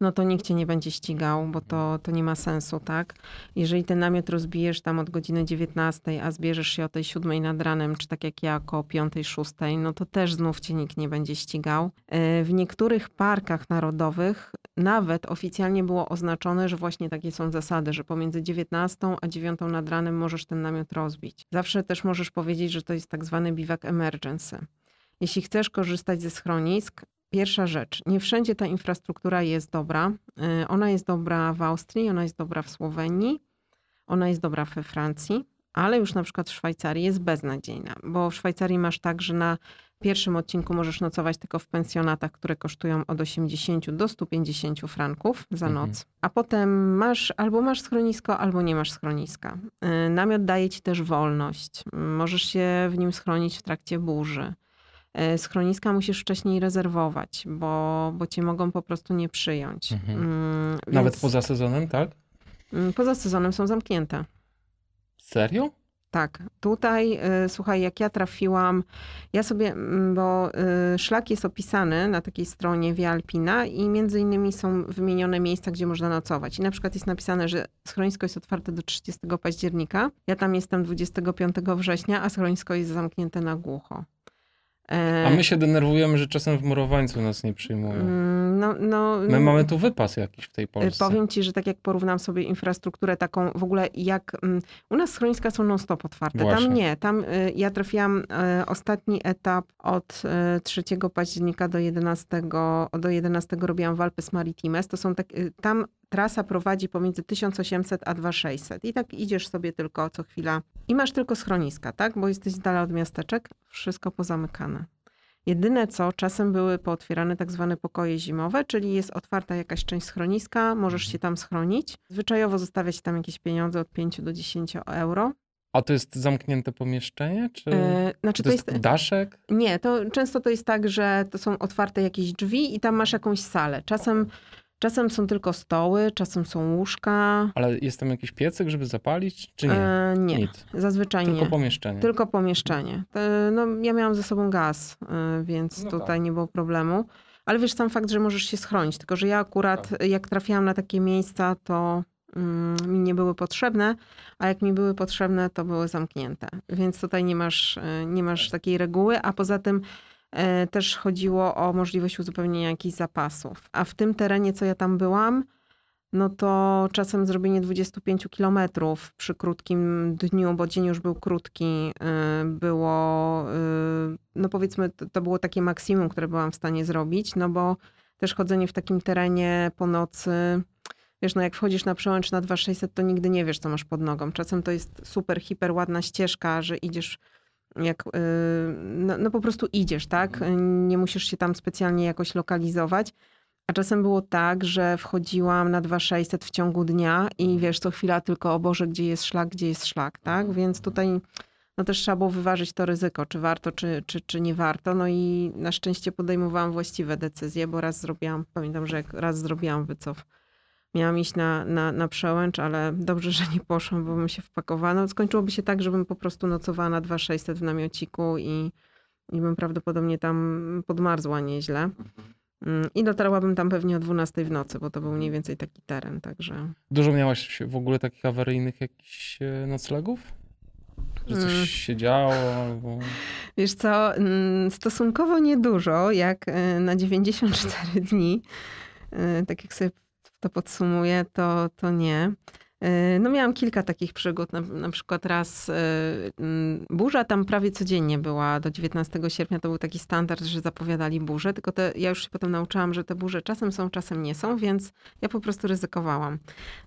no to nikt cię nie będzie ścigał, bo to, to nie ma sensu, tak? Jeżeli ten namiot rozbijesz tam od godziny 19, a zbierzesz się o tej 7 nad ranem, czy tak jak ja, około 5, 6, no to też znów cię nikt nie będzie ścigał. Y, W niektórych parkach narodowych nawet oficjalnie było oznaczone, że właśnie takie są zasady, że pomiędzy 19 a 9 nad ranem możesz ten namiot rozbić. Zawsze też możesz powiedzieć, że to jest tak zwany biwak emergency. Jeśli chcesz korzystać ze schronisk, pierwsza rzecz, nie wszędzie ta infrastruktura jest dobra. Y, Ona jest dobra w Austrii, ona jest dobra w Słowenii, ona jest dobra we Francji, ale już na przykład w Szwajcarii jest beznadziejna, bo w Szwajcarii masz tak, że na pierwszym odcinku możesz nocować tylko w pensjonatach, które kosztują od 80 do 150 franków za Mhm. noc. A potem masz albo masz schronisko, albo nie masz schroniska. Y, Namiot daje ci też wolność. Możesz się w nim schronić w trakcie burzy. E, Schroniska musisz wcześniej rezerwować, bo, bo cię mogą po prostu nie przyjąć. Mhm. Mm, Nawet więc, poza sezonem, tak? mm, poza sezonem są zamknięte. Serio? Tak, tutaj y, słuchaj, jak ja trafiłam, ja sobie, mm, bo y, szlak jest opisany na takiej stronie Via Alpina i między innymi są wymienione miejsca, gdzie można nocować. I na przykład jest napisane, że schronisko jest otwarte do 30 października. Ja tam jestem 25 września, a schronisko jest zamknięte na głucho. E, A my się denerwujemy, że czasem w Murowańcu nas nie przyjmują. mm, no, no, My mamy tu wypas jakiś w tej Y, Polsce. Powiem ci, że tak jak porównam sobie infrastrukturę taką, w ogóle jak mm, u nas schroniska są non-stop otwarte. Właśnie. Tam nie. Tam y, ja trafiłam y, ostatni etap od y, 3 października do 11, do 11 robiłam w Alpes Maritimes. To są tak, y, tam trasa prowadzi pomiędzy 1800 a 2600 i tak idziesz sobie tylko co chwila i masz tylko schroniska, tak? Bo jesteś z dala od miasteczek, wszystko pozamykane. Jedyne co, czasem były pootwierane tak zwane pokoje zimowe, czyli jest otwarta jakaś część schroniska, możesz się tam schronić. Zwyczajowo zostawia się tam jakieś pieniądze od 5 do 10 euro. A to jest zamknięte pomieszczenie? Czy, czy znaczy to jest daszek? Nie, to często to jest tak, że to są otwarte jakieś drzwi i tam masz jakąś salę. Czasem, czasem są tylko stoły, czasem są łóżka. Ale jest tam jakiś piecyk, żeby zapalić? Czy nie? E, nie, Nic. zazwyczaj Tylko nie. pomieszczenie. Tylko pomieszczenie. No, ja miałam ze sobą gaz, y, więc No tutaj tak. nie było problemu. Ale wiesz, sam fakt, że możesz się schronić. Tylko, że ja akurat, Tak. jak trafiłam na takie miejsca, to mm, mi nie były potrzebne, a jak mi były potrzebne, to były zamknięte. Więc tutaj nie masz, y, nie Tak. masz takiej reguły, a poza tym też chodziło o możliwość uzupełnienia jakichś zapasów. A w tym terenie, co ja tam byłam, no to czasem zrobienie 25 kilometrów przy krótkim dniu, bo dzień już był krótki, y, było, y, no powiedzmy, to było takie maksimum, które byłam w stanie zrobić, no bo też chodzenie w takim terenie po nocy, wiesz, no jak wchodzisz na przełęcz na 2600, to nigdy nie wiesz, co masz pod nogą. Czasem to jest super, hiper ładna ścieżka, że idziesz jak, y, no, no po prostu idziesz, tak? Nie musisz się tam specjalnie jakoś lokalizować. A czasem było tak, że wchodziłam na 2600 w ciągu dnia i wiesz, co chwila tylko, o Boże, gdzie jest szlak, gdzie jest szlak, tak? Więc tutaj no też trzeba było wyważyć to ryzyko, czy warto, czy, czy, czy nie warto. No i na szczęście podejmowałam właściwe decyzje, bo raz zrobiłam, pamiętam, że jak raz zrobiłam wycof, miałam iść na, na, na przełęcz, ale dobrze, że nie poszłam, bo bym się wpakowała. No, skończyłoby się tak, żebym po prostu nocowała na 2600 w namiociku i, i bym prawdopodobnie tam podmarzła nieźle. Mm, I dotarłabym tam pewnie o 12 w nocy, bo to był mniej więcej taki teren, także... Dużo miałaś w ogóle takich awaryjnych jakichś e, noclegów? Że coś Mm. się działo albo... *laughs* Wiesz co, mm, stosunkowo niedużo, jak y, na 94 dni. Y, Tak jak sobie to podsumuję, to, to nie. Y, No miałam kilka takich przygód, na, na przykład raz y, mm, burza tam prawie codziennie była, do 19 sierpnia to był taki standard, że zapowiadali burzę, tylko te, ja już się potem nauczyłam, że te burze czasem są, czasem nie są, więc ja po prostu ryzykowałam.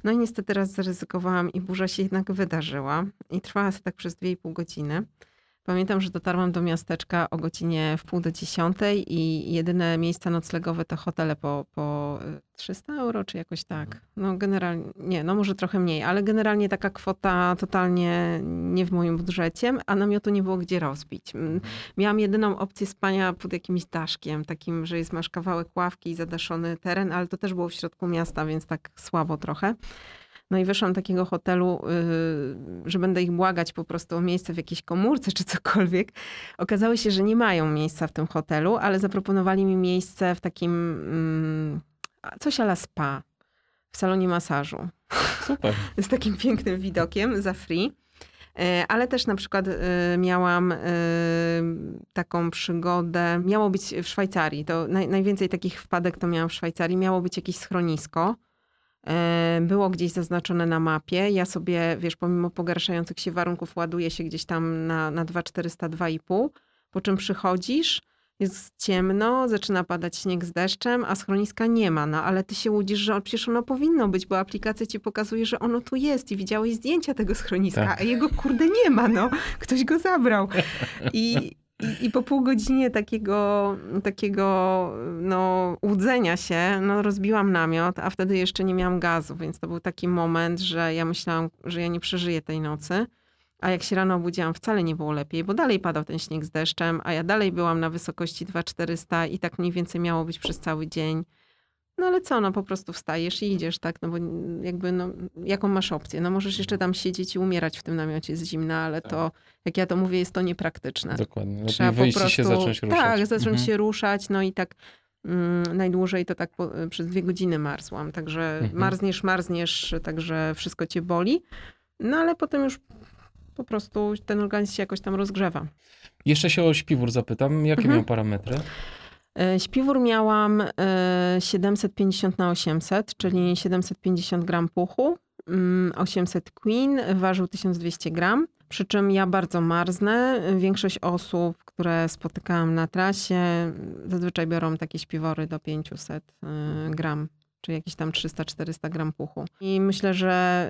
No i niestety raz zaryzykowałam i burza się jednak wydarzyła i trwała sobie tak przez 2,5 godziny. Pamiętam, że dotarłam do miasteczka o godzinie w pół do dziesiątej i jedyne miejsca noclegowe to hotele po, po y, 300 euro, czy jakoś tak. No generalnie, nie, no może trochę mniej, ale generalnie taka kwota totalnie nie w moim budżecie, a namiotu nie było gdzie rozbić. Mm, Miałam jedyną opcję spania pod jakimś daszkiem, takim, że jest masz kawałek ławki i zadaszony teren, ale to też było w środku miasta, więc tak słabo trochę. No i wyszłam takiego hotelu, yy, że będę ich błagać po prostu o miejsce w jakiejś komórce czy cokolwiek. Okazało się, że nie mają miejsca w tym hotelu, ale zaproponowali mi miejsce w takim mm, coś ala spa w salonie masażu Super. *laughs* z takim pięknym widokiem za free. E, Ale też na przykład e, miałam e, taką przygodę, miało być w Szwajcarii, to naj, najwięcej takich wpadek to miałam w Szwajcarii, miało być jakieś schronisko, było gdzieś zaznaczone na mapie, ja sobie, wiesz, pomimo pogarszających się warunków ładuję się gdzieś tam na, na 2400, 2,5, po czym przychodzisz, jest ciemno, zaczyna padać śnieg z deszczem, a schroniska nie ma, no ale ty się łudzisz, że przecież ono powinno być, bo aplikacja ci pokazuje, że ono tu jest i widziałeś zdjęcia tego schroniska, Tak. a jego kurde nie ma, no. Ktoś go zabrał. I, i, po pół godzinie takiego, takiego no, łudzenia się, no, rozbiłam namiot, a wtedy jeszcze nie miałam gazu, więc to był taki moment, że ja myślałam, że ja nie przeżyję tej nocy. A jak się rano obudziłam, wcale nie było lepiej, bo dalej padał ten śnieg z deszczem, a ja dalej byłam na wysokości 2400 i tak mniej więcej miało być przez cały dzień. No ale co, no po prostu wstajesz i idziesz, tak? No bo jakby, no, jaką masz opcję? No możesz jeszcze tam siedzieć i umierać w tym namiocie z zimna, ale to, jak ja to mówię, jest to niepraktyczne. Dokładnie. Lepiej Trzeba po wyjść i prostu, się zacząć ruszać. tak, zacząć Mhm. się ruszać, no i tak mm, najdłużej to tak po, przez dwie godziny marzłam, także Mhm. marzniesz, marzniesz, także wszystko cię boli, no ale potem już po prostu ten organizm się jakoś tam rozgrzewa. Jeszcze się o śpiwór zapytam. Jakie Mhm. miał parametry? E, Śpiwór miałam e, 750 na 800, czyli 750 gram puchu, mm, 800 queen, ważył 1200 gram. Przy czym ja bardzo marznę. Większość osób, które spotykałam na trasie, zazwyczaj biorą takie śpiwory do 500 y, gram, czy jakieś tam 300-400 gram puchu. I myślę, że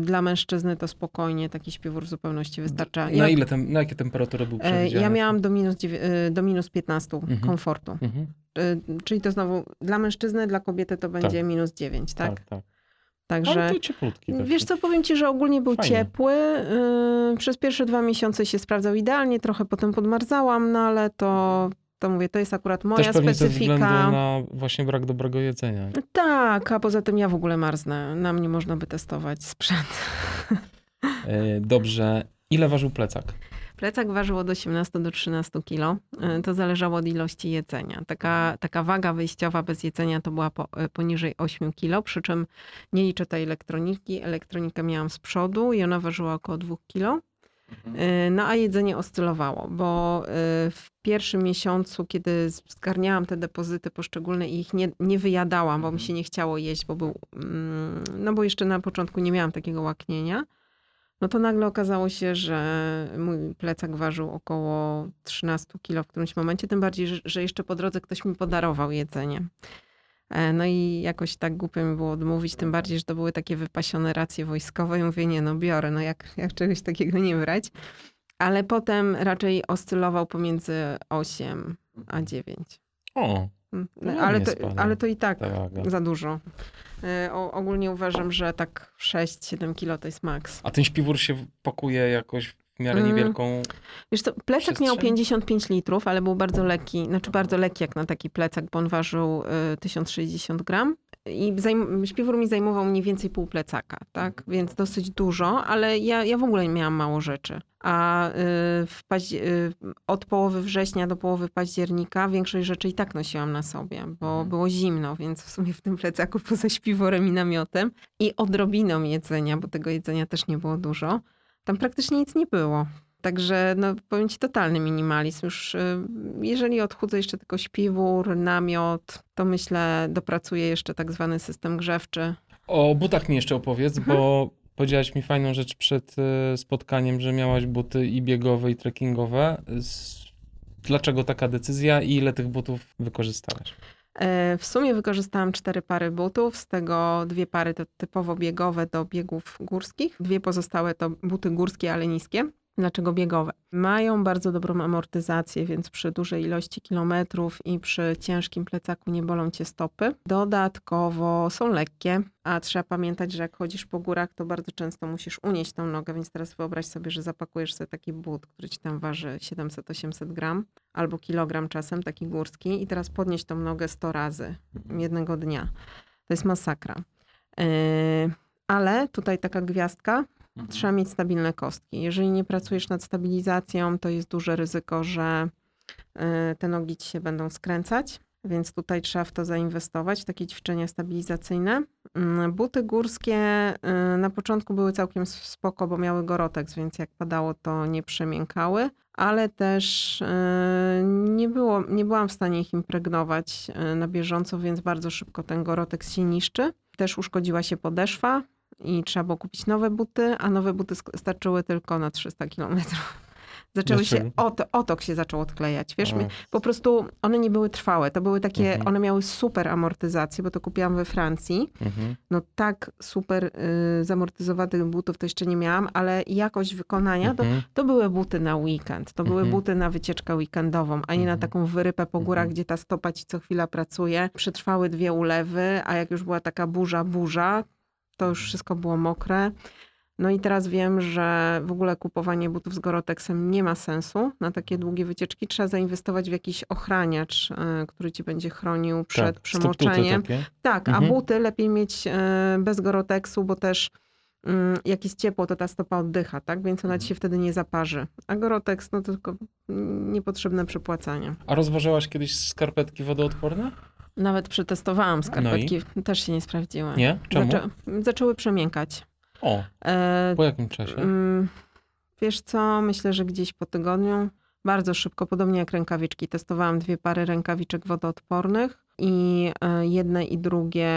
y, dla mężczyzny to spokojnie taki śpiwór w zupełności wystarcza. Na ile tem, na jakie temperatury był e, przewidziany? ja miałam do minus, y, do minus 15 Mhm. komfortu. Mhm. Y, Czyli to znowu dla mężczyzny, dla kobiety to będzie minus 9, tak? Tak, tak. Także Ale to cieplutki. taki. wiesz co, powiem ci, że ogólnie był Fajnie. ciepły. y, Przez pierwsze dwa miesiące się sprawdzał idealnie, trochę potem podmarzałam, no ale to, to mówię, to jest akurat moja Też pewnie ze względu specyfika. na właśnie brak dobrego jedzenia. Tak, a poza tym ja w ogóle marznę. Na mnie można by testować sprzęt. E, Dobrze. Ile ważył plecak? Plecak ważył od 18 do 13 kilo. Y, To zależało od ilości jedzenia. Taka, taka waga wyjściowa bez jedzenia to była po, y, poniżej 8 kilo, przy czym nie liczę tej elektroniki. Elektronikę miałam z przodu i ona ważyła około 2 kilo. Y, No a jedzenie oscylowało, bo y, w pierwszym miesiącu, kiedy zgarniałam te depozyty poszczególne i ich nie, nie wyjadałam, bo mi się nie chciało jeść, bo był, mm, no bo jeszcze na początku nie miałam takiego łaknienia, no to nagle okazało się, że mój plecak ważył około 13 kilo w którymś momencie, tym bardziej, że jeszcze po drodze ktoś mi podarował jedzenie. E, No i jakoś tak głupio mi było odmówić, tym bardziej, że to były takie wypasione racje wojskowe i mówię, nie no biorę, no jak, jak czegoś takiego nie brać. Ale potem raczej oscylował pomiędzy 8 a 9. O, Mm, ładnie Ale to, ale to i tak za dużo. E, O, ogólnie uważam, że tak 6-7 kilo to jest maks. A ten śpiwór się pakuje jakoś w miarę Mm. niewielką... Wiesz co, plecak miał Przestrzeń? 55 litrów, ale był bardzo lekki, znaczy bardzo lekki jak na taki plecak, bo on ważył y, 1060 gram. I zajm- śpiwór mi zajmował mniej więcej pół plecaka, tak? Więc dosyć dużo, ale ja, ja w ogóle miałam mało rzeczy. A y, y, od połowy września do połowy października większość rzeczy i tak nosiłam na sobie, bo było zimno, więc w sumie w tym plecaku *laughs* poza śpiworem i namiotem i odrobiną jedzenia, bo tego jedzenia też nie było dużo, tam praktycznie nic nie było. Także no, powiem ci totalny minimalizm. Już y, jeżeli odchudzę jeszcze tylko śpiwór, namiot, to myślę dopracuję jeszcze tak zwany system grzewczy. O butach mi jeszcze opowiedz, Mhm. bo powiedziałaś mi fajną rzecz przed e, spotkaniem, że miałaś buty i biegowe, i trekkingowe. Dlaczego taka decyzja i ile tych butów wykorzystałaś? E, W sumie wykorzystałam cztery pary butów, z tego dwie pary to typowo biegowe do biegów górskich, dwie pozostałe to buty górskie, ale niskie. Dlaczego biegowe? Mają bardzo dobrą amortyzację, więc przy dużej ilości kilometrów i przy ciężkim plecaku nie bolą cię stopy. Dodatkowo są lekkie, a trzeba pamiętać, że jak chodzisz po górach, to bardzo często musisz unieść tą nogę, więc teraz wyobraź sobie, że zapakujesz sobie taki but, który ci tam waży 700-800 gram albo kilogram czasem, taki górski i teraz podnieść tą nogę 100 razy jednego dnia. To jest masakra. Yy, ale tutaj taka gwiazdka, trzeba mieć stabilne kostki. Jeżeli nie pracujesz nad stabilizacją, to jest duże ryzyko, że yy, te nogi ci się będą skręcać. Więc tutaj trzeba w to zainwestować, w takie ćwiczenia stabilizacyjne. Yy, Buty górskie yy, na początku były całkiem spoko, bo miały gorotex, więc jak padało, to nie przemiękały ale też e, nie, było, nie byłam w stanie ich impregnować e, na bieżąco, więc bardzo szybko ten gorotek się niszczy. Też uszkodziła się podeszwa i trzeba było kupić nowe buty, a nowe buty starczyły tylko na 300 kilometrów. *laughs* Zaczęły się, Dlaczego? ot, otok się zaczął odklejać. Wiesz, po prostu one nie były trwałe. To były takie, Mhm. one miały super amortyzację, bo to kupiłam we Francji. mhm. No tak super y, zamortyzowanych butów to jeszcze nie miałam, ale jakość wykonania to Mhm. to były buty na weekend, to były Mhm. buty na wycieczkę weekendową, a nie na Mhm. taką wyrypę po górach, Mhm. gdzie ta stopa ci co chwila pracuje. Przetrwały dwie ulewy, a jak już była taka burza, burza, to już wszystko było mokre. No i teraz wiem, że w ogóle kupowanie butów z Goroteksem nie ma sensu na takie długie wycieczki. Trzeba zainwestować w jakiś ochraniacz, e, który ci będzie chronił przed tak, przemoczeniem. Tak, Mhm. a buty lepiej mieć e, bez Goroteksu, bo też mm, jak jest ciepło, to ta stopa oddycha, tak? Więc ona ci Mhm. się wtedy nie zaparzy. A Goroteks, no to tylko mm, niepotrzebne przepłacanie. A rozważałaś kiedyś skarpetki wodoodporne? Nawet przetestowałam skarpetki, też się nie sprawdziły. No Nie? Czemu? Zaczę, zaczęły przemiękać. O, E, po jakim czasie? Mm, Wiesz co, myślę, że gdzieś po tygodniu, bardzo szybko, podobnie jak rękawiczki. Testowałam dwie pary rękawiczek wodoodpornych i e, jedne i drugie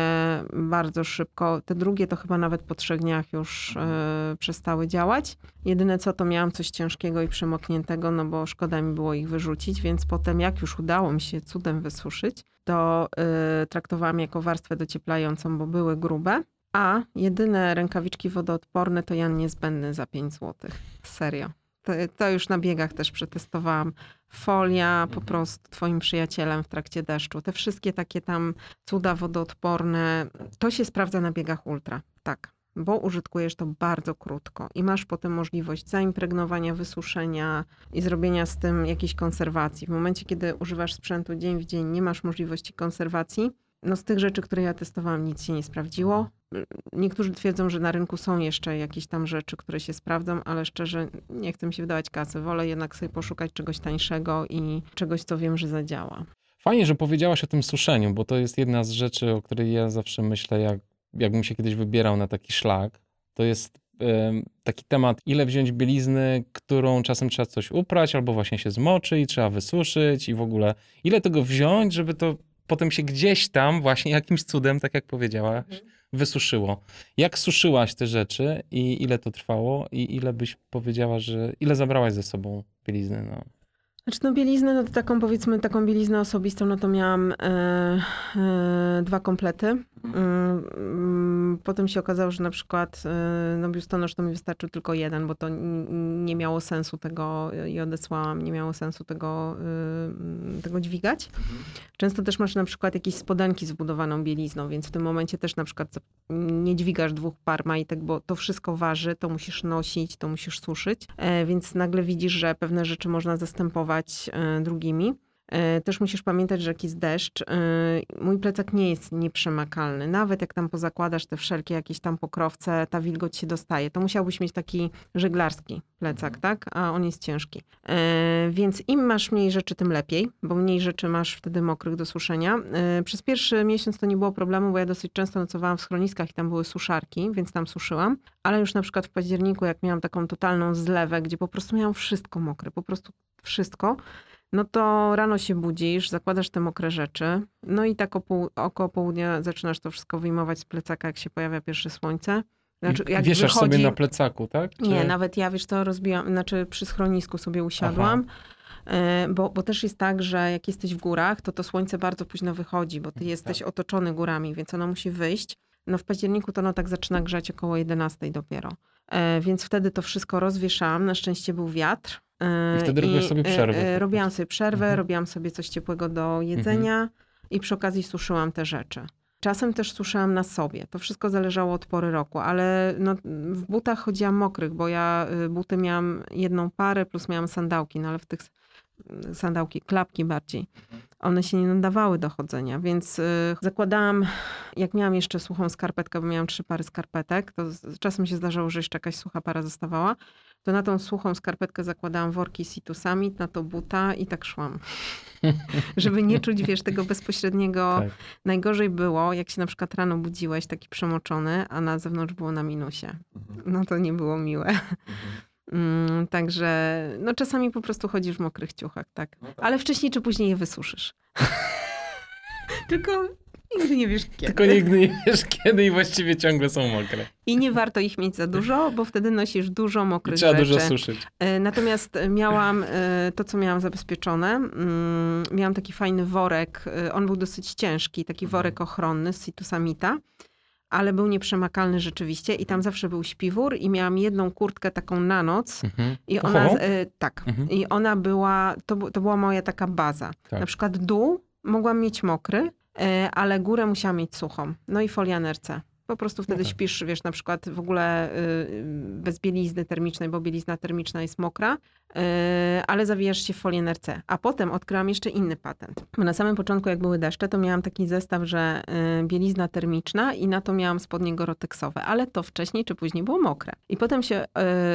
bardzo szybko. Te drugie to chyba nawet po trzech dniach już e, przestały działać. Jedyne co, to miałam coś ciężkiego i przemokniętego, no bo szkoda mi było ich wyrzucić, więc potem jak już udało mi się cudem wysuszyć, to e, traktowałam jako warstwę docieplającą, bo były grube. A jedyne rękawiczki wodoodporne to Jan niezbędny za 5 zł. Serio. To, już na biegach też przetestowałam. Folia po prostu twoim przyjacielem w trakcie deszczu. Te wszystkie takie tam cuda wodoodporne, to się sprawdza na biegach ultra. Tak. Bo użytkujesz to bardzo krótko i masz potem możliwość zaimpregnowania, wysuszenia i zrobienia z tym jakiejś konserwacji. W momencie, kiedy używasz sprzętu dzień w dzień, nie masz możliwości konserwacji, no z tych rzeczy, które ja testowałam, nic się nie sprawdziło. Niektórzy twierdzą, że na rynku są jeszcze jakieś tam rzeczy, które się sprawdzą, ale szczerze nie chcę mi się wydawać kasy. Wolę jednak sobie poszukać czegoś tańszego i czegoś, co wiem, że zadziała. Fajnie, że powiedziałaś o tym suszeniu, bo to jest jedna z rzeczy, o której ja zawsze myślę, jak, jakbym się kiedyś wybierał na taki szlak. To jest taki temat, ile wziąć bielizny, którą czasem trzeba coś uprać, albo właśnie się zmoczy i trzeba wysuszyć i w ogóle ile tego wziąć, żeby to potem się gdzieś tam właśnie jakimś cudem, tak jak powiedziałaś, wysuszyło. Jak suszyłaś te rzeczy i ile to trwało i ile byś powiedziała, że ile zabrałaś ze sobą bielizny? No. Znaczy no bieliznę, no to taką powiedzmy, taką bieliznę osobistą, no to miałam e, e, dwa komplety. Mm, Potem się okazało, że na przykład e, no biustonosz to mi wystarczył tylko jeden, bo to nie miało sensu tego i odesłałam, nie miało sensu tego, e, tego dźwigać. Często też masz na przykład jakieś spodenki z wbudowaną bielizną, więc w tym momencie też na przykład nie dźwigasz dwóch par majtek, bo to wszystko waży, to musisz nosić, to musisz suszyć, e, więc nagle widzisz, że pewne rzeczy można zastępować e, drugimi. E, Też musisz pamiętać, że jak jest deszcz, e, mój plecak nie jest nieprzemakalny. Nawet jak tam pozakładasz te wszelkie jakieś tam pokrowce, ta wilgoć się dostaje. To musiałbyś mieć taki żeglarski plecak, tak? A on jest ciężki. E, Więc im masz mniej rzeczy, tym lepiej, bo mniej rzeczy masz wtedy mokrych do suszenia. Przez pierwszy miesiąc to nie było problemu, bo ja dosyć często nocowałam w schroniskach i tam były suszarki, więc tam suszyłam. Ale już na przykład w październiku, jak miałam taką totalną zlewę, gdzie po prostu miałam wszystko mokre, po prostu wszystko, no to rano się budzisz, zakładasz te mokre rzeczy, no i tak o pół, około południa zaczynasz to wszystko wyjmować z plecaka, jak się pojawia pierwsze słońce. Znaczy, jak Wieszasz wychodzi... sobie na plecaku, tak? Czy... Nie, nawet ja, wiesz to rozbiłam, znaczy przy schronisku sobie usiadłam, e, bo, bo też jest tak, że jak jesteś w górach, to to słońce bardzo późno wychodzi, bo ty jesteś otoczony górami, więc ono musi wyjść. No w październiku to ono tak zaczyna grzać około 11 dopiero. E, Więc wtedy to wszystko rozwieszałam. Na szczęście był wiatr. I wtedy robiłaś sobie przerwę e, po e, Robiłam sobie przerwę, Mhm. robiłam sobie coś ciepłego do jedzenia i przy okazji suszyłam te rzeczy. Czasem też suszyłam na sobie. To wszystko zależało od pory roku, ale no, w butach chodziłam mokrych, bo ja y, buty miałam jedną parę plus miałam sandałki, no ale w tych sandałki, klapki bardziej. One się nie nadawały do chodzenia, więc y, zakładałam, jak miałam jeszcze suchą skarpetkę, bo miałam trzy pary skarpetek, to czasem się zdarzało, że jeszcze jakaś sucha para zostawała, to na tą suchą skarpetkę zakładałam worki z situsami, na to buta i tak szłam. *laughs* Żeby nie czuć, wiesz, tego bezpośredniego Tak. Najgorzej było, jak się na przykład rano budziłeś taki przemoczony, a na zewnątrz było na minusie. No to nie było miłe. Mm, Także no czasami po prostu chodzisz w mokrych ciuchach, tak. Ale wcześniej czy później je wysuszysz. *laughs* Tylko nigdy nie wiesz kiedy. Tylko nigdy nie wiesz kiedy i właściwie ciągle są mokre. I nie warto ich mieć za dużo, bo wtedy nosisz dużo I mokrych trzeba rzeczy. dużo suszyć. E, Natomiast miałam e, to, co miałam zabezpieczone. mm, Miałam taki fajny worek. e, On był dosyć ciężki, taki worek ochronny z Citusamita, ale był nieprzemakalny rzeczywiście i tam zawsze był śpiwór i miałam jedną kurtkę taką na noc. Mhm. I ona, e, tak, Mhm. i ona była, to, to była moja taka baza. Tak. Na przykład dół mogłam mieć mokry, e, ale górę musiałam mieć suchą. No i folia NRC. Po prostu wtedy No tak. śpisz, wiesz, na przykład w ogóle y, bez bielizny termicznej, bo bielizna termiczna jest mokra, y, ale zawijasz się w folię NRC. A potem odkryłam jeszcze inny patent. Bo na samym początku, jak były deszcze, to miałam taki zestaw, że y, bielizna termiczna i na to miałam spodnie goroteksowe, ale to wcześniej czy później było mokre. I potem się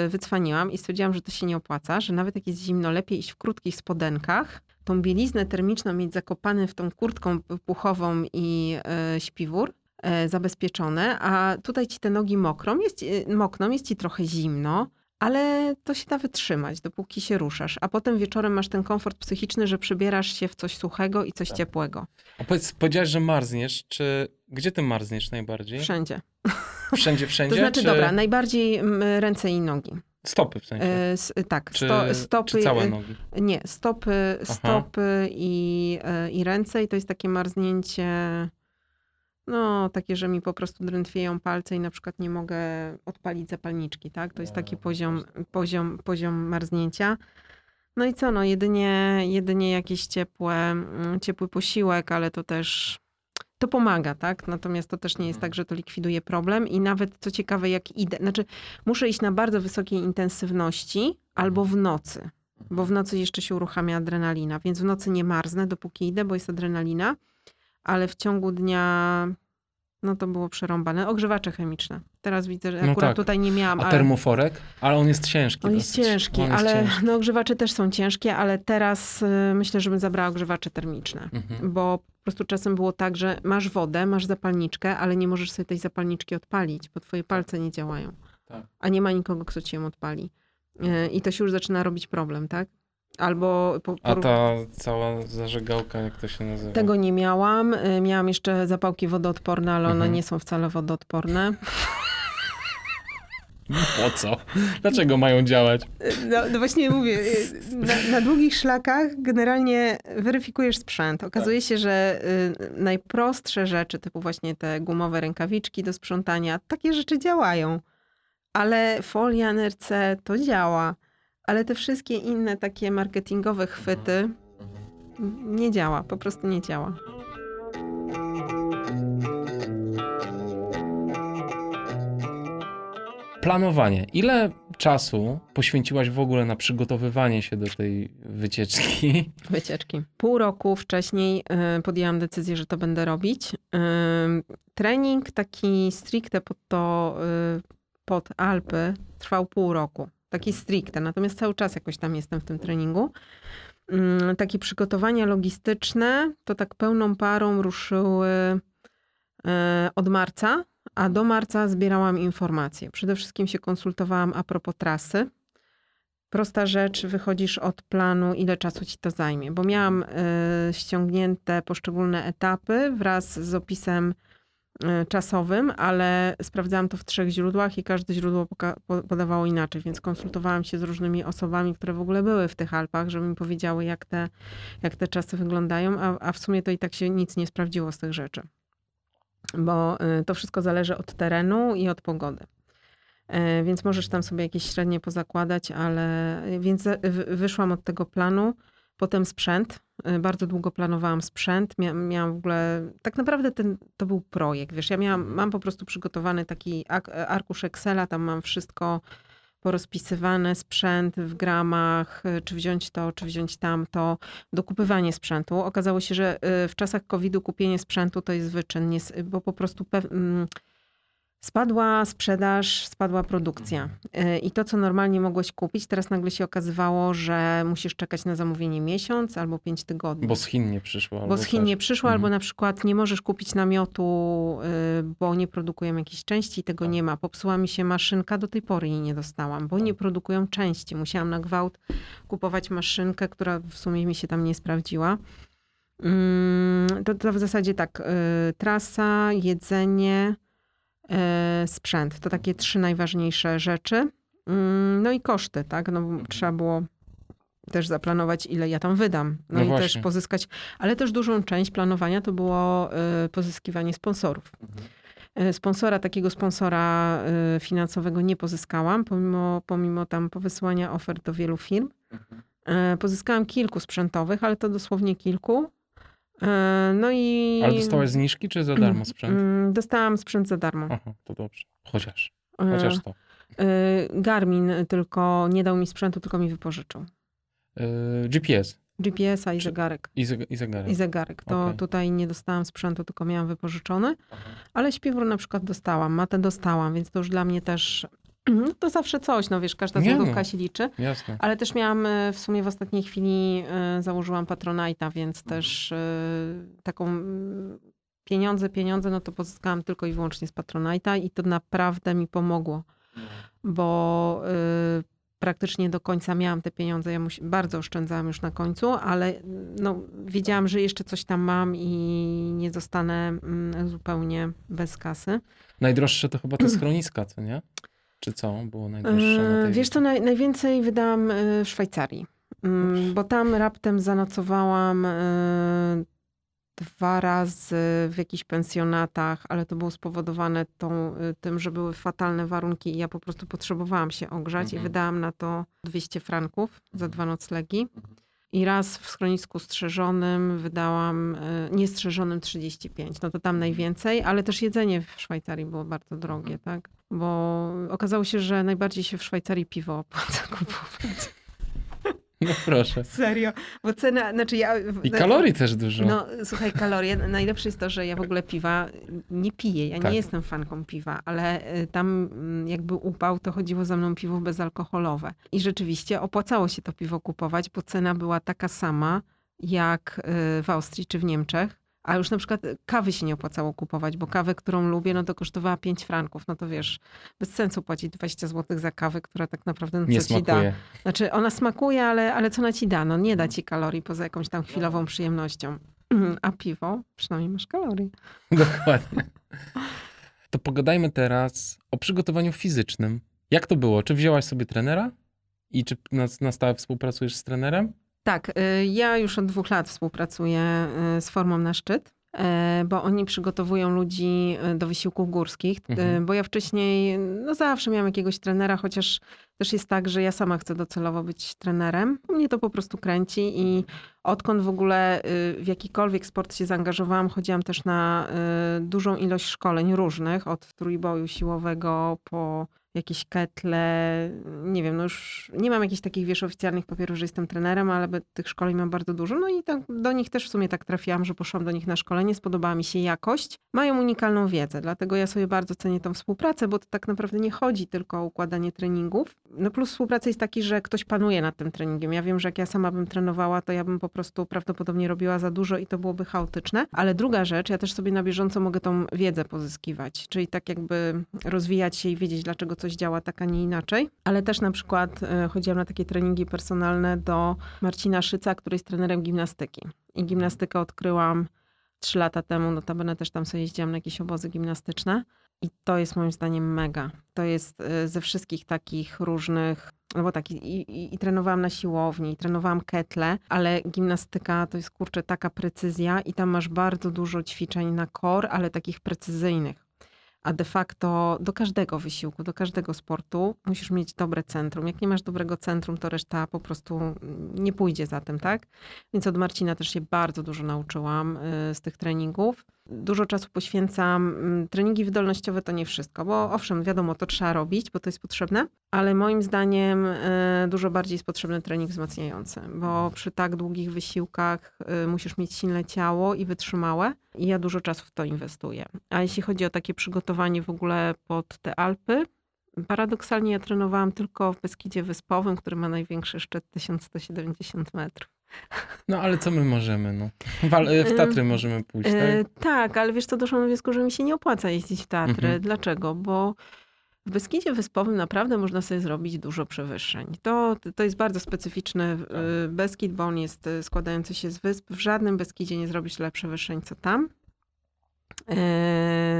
wycwaniłam i stwierdziłam, że to się nie opłaca, że nawet jak jest zimno, lepiej iść w krótkich spodenkach, tą bieliznę termiczną mieć zakopany w tą kurtką puchową i śpiwór, zabezpieczone, a tutaj ci te nogi mokrą, jest, e, mokną, jest ci trochę zimno, ale to się da wytrzymać, dopóki się ruszasz. A potem wieczorem masz ten komfort psychiczny, że przybierasz się w coś suchego i coś ciepłego. A powiedz, powiedziałeś, że marzniesz, czy gdzie ty marzniesz najbardziej? Wszędzie. Wszędzie, *laughs* wszędzie? To znaczy, czy... dobra, najbardziej ręce i nogi. Stopy w sensie. E, tak, czy, sto, stopy. czy całe e, nogi? Nie, stopy, Aha. stopy i, e, i ręce i to jest takie marznięcie, no takie, że mi po prostu drętwieją palce i na przykład nie mogę odpalić zapalniczki, tak? To jest taki poziom, poziom, poziom marznięcia. No i co, no jedynie, jedynie jakieś ciepłe, mm, ciepły posiłek, ale to też, to pomaga, tak? Natomiast to też nie jest tak, że to likwiduje problem. I nawet co ciekawe, jak idę, znaczy muszę iść na bardzo wysokiej intensywności albo w nocy bo w nocy jeszcze się uruchamia adrenalina, więc w nocy nie marznę, dopóki idę, bo jest adrenalina, ale w ciągu dnia, no to było przerąbane. Ogrzewacze chemiczne. Teraz widzę, że No akurat tak. tutaj nie miałam, A ale termoforek? Ale on jest ciężki. on jest dosyć. ciężki, On jest ale ciężki. no ogrzewacze też są ciężkie, ale teraz y, myślę, żebym zabrała ogrzewacze termiczne. Mhm. Bo po prostu czasem było tak, że masz wodę, masz zapalniczkę, ale nie możesz sobie tej zapalniczki odpalić, bo twoje palce nie działają. Tak. A nie ma nikogo, kto ci ją odpali. Y, I to się już zaczyna robić problem, tak? Albo po, A po, ta cała zażegałka, jak to się nazywa? Tego nie miałam. Y, Miałam jeszcze zapałki wodoodporne, ale one Mhm. nie są wcale wodoodporne. Po co? Dlaczego mają działać? No, no właśnie mówię, y, na, na długich szlakach generalnie weryfikujesz sprzęt. Okazuje się, że y, najprostsze rzeczy, typu właśnie te gumowe rękawiczki do sprzątania, takie rzeczy działają. Ale folia NRC to działa. Ale te wszystkie inne takie marketingowe chwyty nie działa, po prostu nie działa. Planowanie. Ile czasu poświęciłaś w ogóle na przygotowywanie się do tej wycieczki? *laughs* Wycieczki. Pół roku wcześniej y, podjęłam decyzję, że to będę robić. Y, trening taki stricte pod to, y, pod Alpy trwał pół roku. Taki stricte, natomiast cały czas jakoś tam jestem w tym treningu. Y, Takie przygotowania logistyczne to tak pełną parą ruszyły y, od marca, a do marca zbierałam informacje. Przede wszystkim się konsultowałam a propos trasy. Prosta rzecz, wychodzisz od planu, ile czasu ci to zajmie, bo miałam y, ściągnięte poszczególne etapy wraz z opisem czasowym, ale sprawdzałam to w trzech źródłach i każde źródło podawało inaczej, więc konsultowałam się z różnymi osobami, które w ogóle były w tych Alpach, żeby mi powiedziały, jak te, jak te czasy wyglądają, a, a w sumie to i tak się nic nie sprawdziło z tych rzeczy, bo y, to wszystko zależy od terenu i od pogody. E, Więc możesz tam sobie jakieś średnie pozakładać, ale więc wyszłam od tego planu. Potem sprzęt. E, Bardzo długo planowałam sprzęt. Mia, miałam w ogóle, tak naprawdę ten, to był projekt. Wiesz, ja miałam, mam po prostu przygotowany taki ak- arkusz Excela, tam mam wszystko porozpisywane, sprzęt w gramach, e, czy wziąć to, czy wziąć tamto, dokupywanie sprzętu. Okazało się, że e, w czasach COVID-u kupienie sprzętu to jest wyczyn, bo po prostu mm, Spadła sprzedaż, spadła produkcja. Y, I to, co normalnie mogłeś kupić, teraz nagle się okazywało, że musisz czekać na zamówienie miesiąc albo pięć tygodni. Bo z Chin nie przyszło. Bo z Chin coś. nie przyszło, Mhm. albo na przykład nie możesz kupić namiotu, y, bo nie produkują jakiejś części i tego Tak. nie ma. Popsuła mi się maszynka, do tej pory jej nie dostałam, bo nie produkują części. Musiałam na gwałt kupować maszynkę, która w sumie mi się tam nie sprawdziła. Mm, To, to w zasadzie tak, y, trasa, jedzenie, sprzęt. To takie trzy najważniejsze rzeczy. Mm, No i koszty, tak? No, bo trzeba było też zaplanować, ile ja tam wydam. No, No i właśnie. też pozyskać, ale też dużą część planowania to było y, pozyskiwanie sponsorów. Y, Sponsora, takiego sponsora finansowego nie pozyskałam, pomimo, pomimo tam powysłania ofert do wielu firm. Y, Pozyskałam kilku sprzętowych, ale to dosłownie kilku. E, No i... Ale dostałaś zniżki, czy za *clears throat* darmo sprzęt? Mm, Dostałam sprzęt za darmo. Aha, to dobrze. Chociaż, E, chociaż to. e, Garmin tylko nie dał mi sprzętu, tylko mi wypożyczył. GPS GPS-a i zegarek. i, i zegarek. I zegarek. To Okej. tutaj nie dostałam sprzętu, tylko miałam wypożyczony. Aha. Ale śpiwór na przykład dostałam, matę dostałam, więc to już dla mnie też... No to zawsze coś, no wiesz, każda Nie no. złotówka się liczy. Jasne. Ale też miałam e, w sumie w ostatniej chwili e, założyłam Patronite'a, więc też e, taką pieniądze, pieniądze, no to pozyskałam tylko i wyłącznie z Patronite'a i to naprawdę mi pomogło, bo e, praktycznie do końca miałam te pieniądze. Ja bardzo oszczędzałam już na końcu, ale no, wiedziałam, że jeszcze coś tam mam i nie zostanę mm, zupełnie bez kasy. Najdroższe to chyba te schroniska, co nie? Czy co było najdroższe na E, tej Wiesz co, naj, najwięcej wydałam e, w Szwajcarii, Mm, bo tam raptem zanocowałam e, dwa razy w jakichś pensjonatach, ale to było spowodowane tą, tym, że były fatalne warunki i ja po prostu potrzebowałam się ogrzać i Mhm. wydałam na to 200 franków za dwa noclegi. I raz w schronisku strzeżonym wydałam, niestrzeżonym 35. No to tam najwięcej, ale też jedzenie w Szwajcarii było bardzo drogie, tak? Bo okazało się, że najbardziej się w Szwajcarii piwo *laughs* opłaca kupować. No proszę. Serio. Bo cena, znaczy ja... I kalorii też dużo. No, słuchaj, kalorie. Najlepsze jest to, że ja w ogóle piwa nie piję. Ja Tak. nie jestem fanką piwa, ale y, tam mm, jakby upał, to chodziło za mną piwo bezalkoholowe. I rzeczywiście opłacało się to piwo kupować, bo cena była taka sama jak y, w Austrii czy w Niemczech. A już na przykład kawy się nie opłacało kupować, bo kawę, którą lubię, no to kosztowała 5 franków. No to wiesz, bez sensu płacić 20 zł za kawę, która tak naprawdę no, nie co ci da. smakuje. Znaczy, ona smakuje, ale, ale co ona ci da? No nie da ci kalorii poza jakąś tam chwilową przyjemnością. *clears throat* A piwo, przynajmniej masz kalorii. *laughs* Dokładnie. To pogadajmy teraz o przygotowaniu fizycznym. Jak to było? Czy wzięłaś sobie trenera? I czy na, na stałe współpracujesz z trenerem? Tak, y, ja już od dwóch lat współpracuję y, z Formą na Szczyt, y, bo oni przygotowują ludzi do wysiłków górskich, Mhm. bo ja wcześniej, no zawsze miałam jakiegoś trenera, chociaż też jest tak, że ja sama chcę docelowo być trenerem. Mnie to po prostu kręci i odkąd w ogóle w jakikolwiek sport się zaangażowałam, chodziłam też na dużą ilość szkoleń różnych, od trójboju siłowego po jakieś ketle, nie wiem, no już nie mam jakichś takich, wiesz, oficjalnych papierów, że jestem trenerem, ale tych szkoleń mam bardzo dużo. No i tak, do nich też w sumie tak trafiłam, że poszłam do nich na szkolenie, spodobała mi się jakość. Mają unikalną wiedzę, dlatego ja sobie bardzo cenię tą współpracę, bo to tak naprawdę nie chodzi tylko o układanie treningów. No plus współpraca jest taki, że ktoś panuje nad tym treningiem. Ja wiem, że jak ja sama bym trenowała, to ja bym po prostu prawdopodobnie robiła za dużo i to byłoby chaotyczne. Ale druga rzecz, ja też sobie na bieżąco mogę tą wiedzę pozyskiwać, czyli tak jakby rozwijać się i wiedzieć, dlaczego coś działa tak, a nie inaczej. Ale też na przykład e, chodziłam na takie treningi personalne do Marcina Szyca, który jest trenerem gimnastyki. I gimnastykę odkryłam trzy lata temu, notabene też tam sobie jeździłam na jakieś obozy gimnastyczne. I to jest moim zdaniem mega. To jest e, ze wszystkich takich różnych, no bo tak, i, i, i trenowałam na siłowni, i trenowałam ketle, ale gimnastyka to jest kurczę taka precyzja i tam masz bardzo dużo ćwiczeń na core, ale takich precyzyjnych. A de facto do każdego wysiłku, do każdego sportu musisz mieć dobre centrum. Jak nie masz dobrego centrum, to reszta po prostu nie pójdzie za tym, tak? Więc od Marcina też się bardzo dużo nauczyłam y, z tych treningów. Dużo czasu poświęcam. mm, Treningi wydolnościowe to nie wszystko, bo owszem, wiadomo, to trzeba robić, bo to jest potrzebne, ale moim zdaniem y, dużo bardziej jest potrzebny trening wzmacniający, bo przy tak długich wysiłkach y, musisz mieć silne ciało i wytrzymałe i ja dużo czasu w to inwestuję. A jeśli chodzi o takie przygotowanie w ogóle pod te Alpy, paradoksalnie ja trenowałam tylko w Beskidzie Wyspowym, który ma największy szczyt 1170 metrów. No ale co my możemy? No? W Tatry możemy pójść, E, tak? tak, ale wiesz co, doszłam do wniosku, że mi się nie opłaca jeździć w Tatry. Mhm. Dlaczego? Bo w Beskidzie Wyspowym naprawdę można sobie zrobić dużo przewyższeń. To, to jest bardzo specyficzny e, Beskid, bo on jest e, składający się z wysp. W żadnym Beskidzie nie zrobisz tyle przewyższeń, co tam.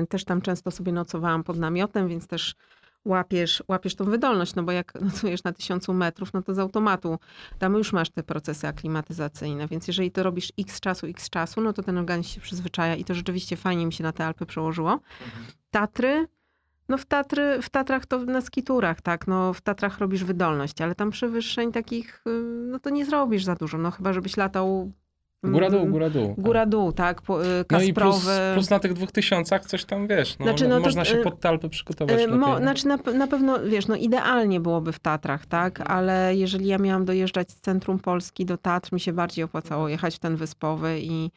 Też tam często sobie nocowałam pod namiotem, więc też łapiesz, łapiesz tą wydolność, no bo jak *laughs* nocujesz na tysiącu metrów, no to z automatu tam już masz te procesy aklimatyzacyjne, więc jeżeli to robisz x czasu, x czasu, no to ten organizm się przyzwyczaja i to rzeczywiście fajnie mi się na te Alpy przełożyło. Tatry, no w, Tatry, w Tatrach to na skiturach, tak, no w Tatrach robisz wydolność, ale tam przewyższeń takich, y, no to nie zrobisz za dużo, no chyba żebyś latał Góra dół, góra dół. Góra dół, tak, po, y, No i plus, Kasprowy. plus na tych dwóch tysiącach coś tam, wiesz, no, Znaczy, no to, można się y, pod te Alpy przygotować Y, lepiej. Mo, znaczy na, na pewno, wiesz, no idealnie byłoby w Tatrach, tak? Ale jeżeli ja miałam dojeżdżać z centrum Polski do Tatr, mi się bardziej opłacało jechać w ten wyspowy i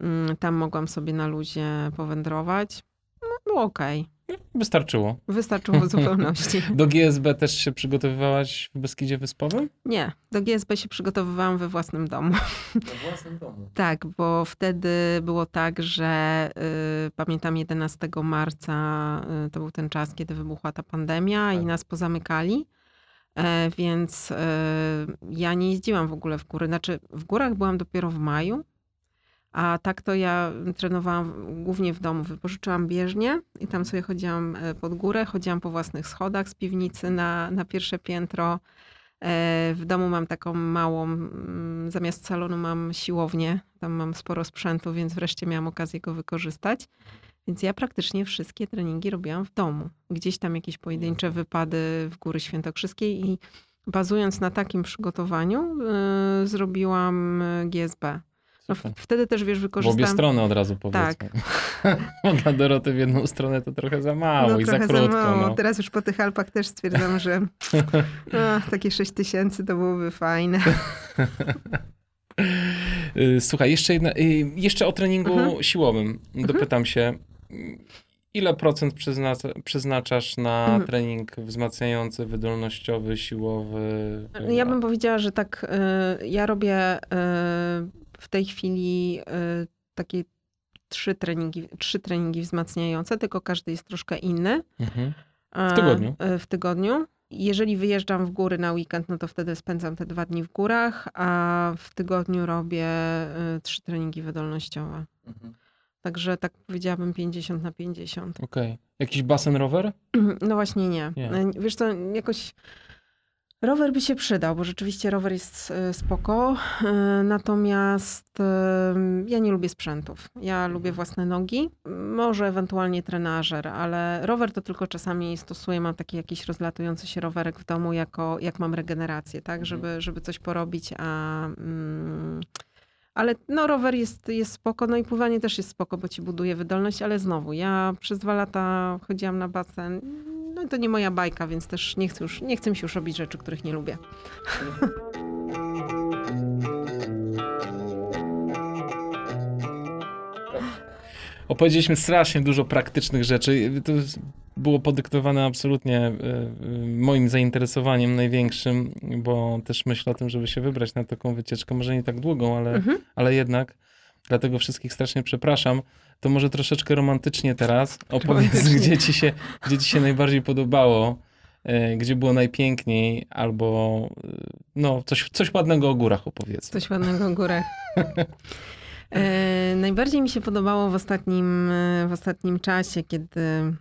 mm, tam mogłam sobie na luzie powędrować. No, było okej. Wystarczyło. Wystarczyło w *laughs* zupełności. Do GSB też się przygotowywałaś w Beskidzie Wyspowym? Nie, do GSB się przygotowywałam we własnym domu. We własnym domu. *laughs* Tak, bo wtedy było tak, że y, pamiętam 11 marca y, to był ten czas, kiedy wybuchła ta pandemia i Tak. nas pozamykali. E, więc y, ja nie jeździłam w ogóle w góry. Znaczy, w górach byłam dopiero w maju, a tak to ja trenowałam głównie w domu. Wypożyczyłam bieżnię i tam sobie chodziłam e, pod górę. Chodziłam po własnych schodach z piwnicy na, na pierwsze piętro. E, W domu mam taką małą, zamiast salonu mam siłownię, tam mam sporo sprzętu, więc wreszcie miałam okazję go wykorzystać. Więc ja praktycznie wszystkie treningi robiłam w domu. Gdzieś tam jakieś pojedyncze wypady w Góry Świętokrzyskie i bazując na takim przygotowaniu y, zrobiłam GSB. No, wtedy też, wiesz, W obie wykorzystałam... strony od razu powiedzmy. *laughs* Bo dla Doroty w jedną stronę to trochę za mało i za krótko. mało. no. Teraz już po tych Alpach też stwierdzam, że *laughs* a, takie 6 tysięcy to byłoby fajne. *laughs* Y, Słuchaj, jeszcze, jedna, y, jeszcze o treningu Mhm. siłowym dopytam się. Ile procent przyznaca, przeznaczacz na Mhm. trening wzmacniający, wydolnościowy, siłowy? Ja bym powiedziała, że tak, y, ja robię y, w tej chwili y, takie trzy treningi, trzy treningi wzmacniające, tylko każdy jest troszkę inny. Mhm. W tygodniu? y, W tygodniu. Jeżeli wyjeżdżam w góry na weekend, no to wtedy spędzam te dwa dni w górach, a w tygodniu robię y, trzy treningi wydolnościowe. Także tak powiedziałabym 50 na 50. Okej. Jakiś basen rower? No właśnie nie. Nie. Wiesz co, jakoś rower by się przydał, bo rzeczywiście rower jest e, spoko. E, Natomiast e, ja nie lubię sprzętów. Ja lubię własne nogi, może ewentualnie trenażer, ale rower to tylko czasami stosuję. Mam taki jakiś rozlatujący się rowerek w domu, jako, jak mam regenerację, tak, żeby, żeby coś porobić, a... Mm, ale no, rower jest, jest spoko, no i pływanie też jest spoko, bo ci buduje wydolność, ale znowu, ja przez dwa lata chodziłam na basen, no i to nie moja bajka, więc też nie chcę, już, nie chcę mi się już robić rzeczy, których nie lubię. Opowiedzieliśmy strasznie dużo praktycznych rzeczy. To było podyktowane absolutnie e, e, moim zainteresowaniem największym, bo też myślę o tym, żeby się wybrać na taką wycieczkę. Może nie tak długą, ale, Mhm. ale jednak. Dlatego wszystkich strasznie przepraszam. To może troszeczkę romantycznie teraz. Opowiedz, gdzie ci, się, gdzie ci się najbardziej podobało, e, gdzie było najpiękniej, albo no, coś, coś ładnego o górach opowiedz. Coś ładnego o górach. *laughs* E, najbardziej mi się podobało w ostatnim, e, w ostatnim czasie, kiedy e,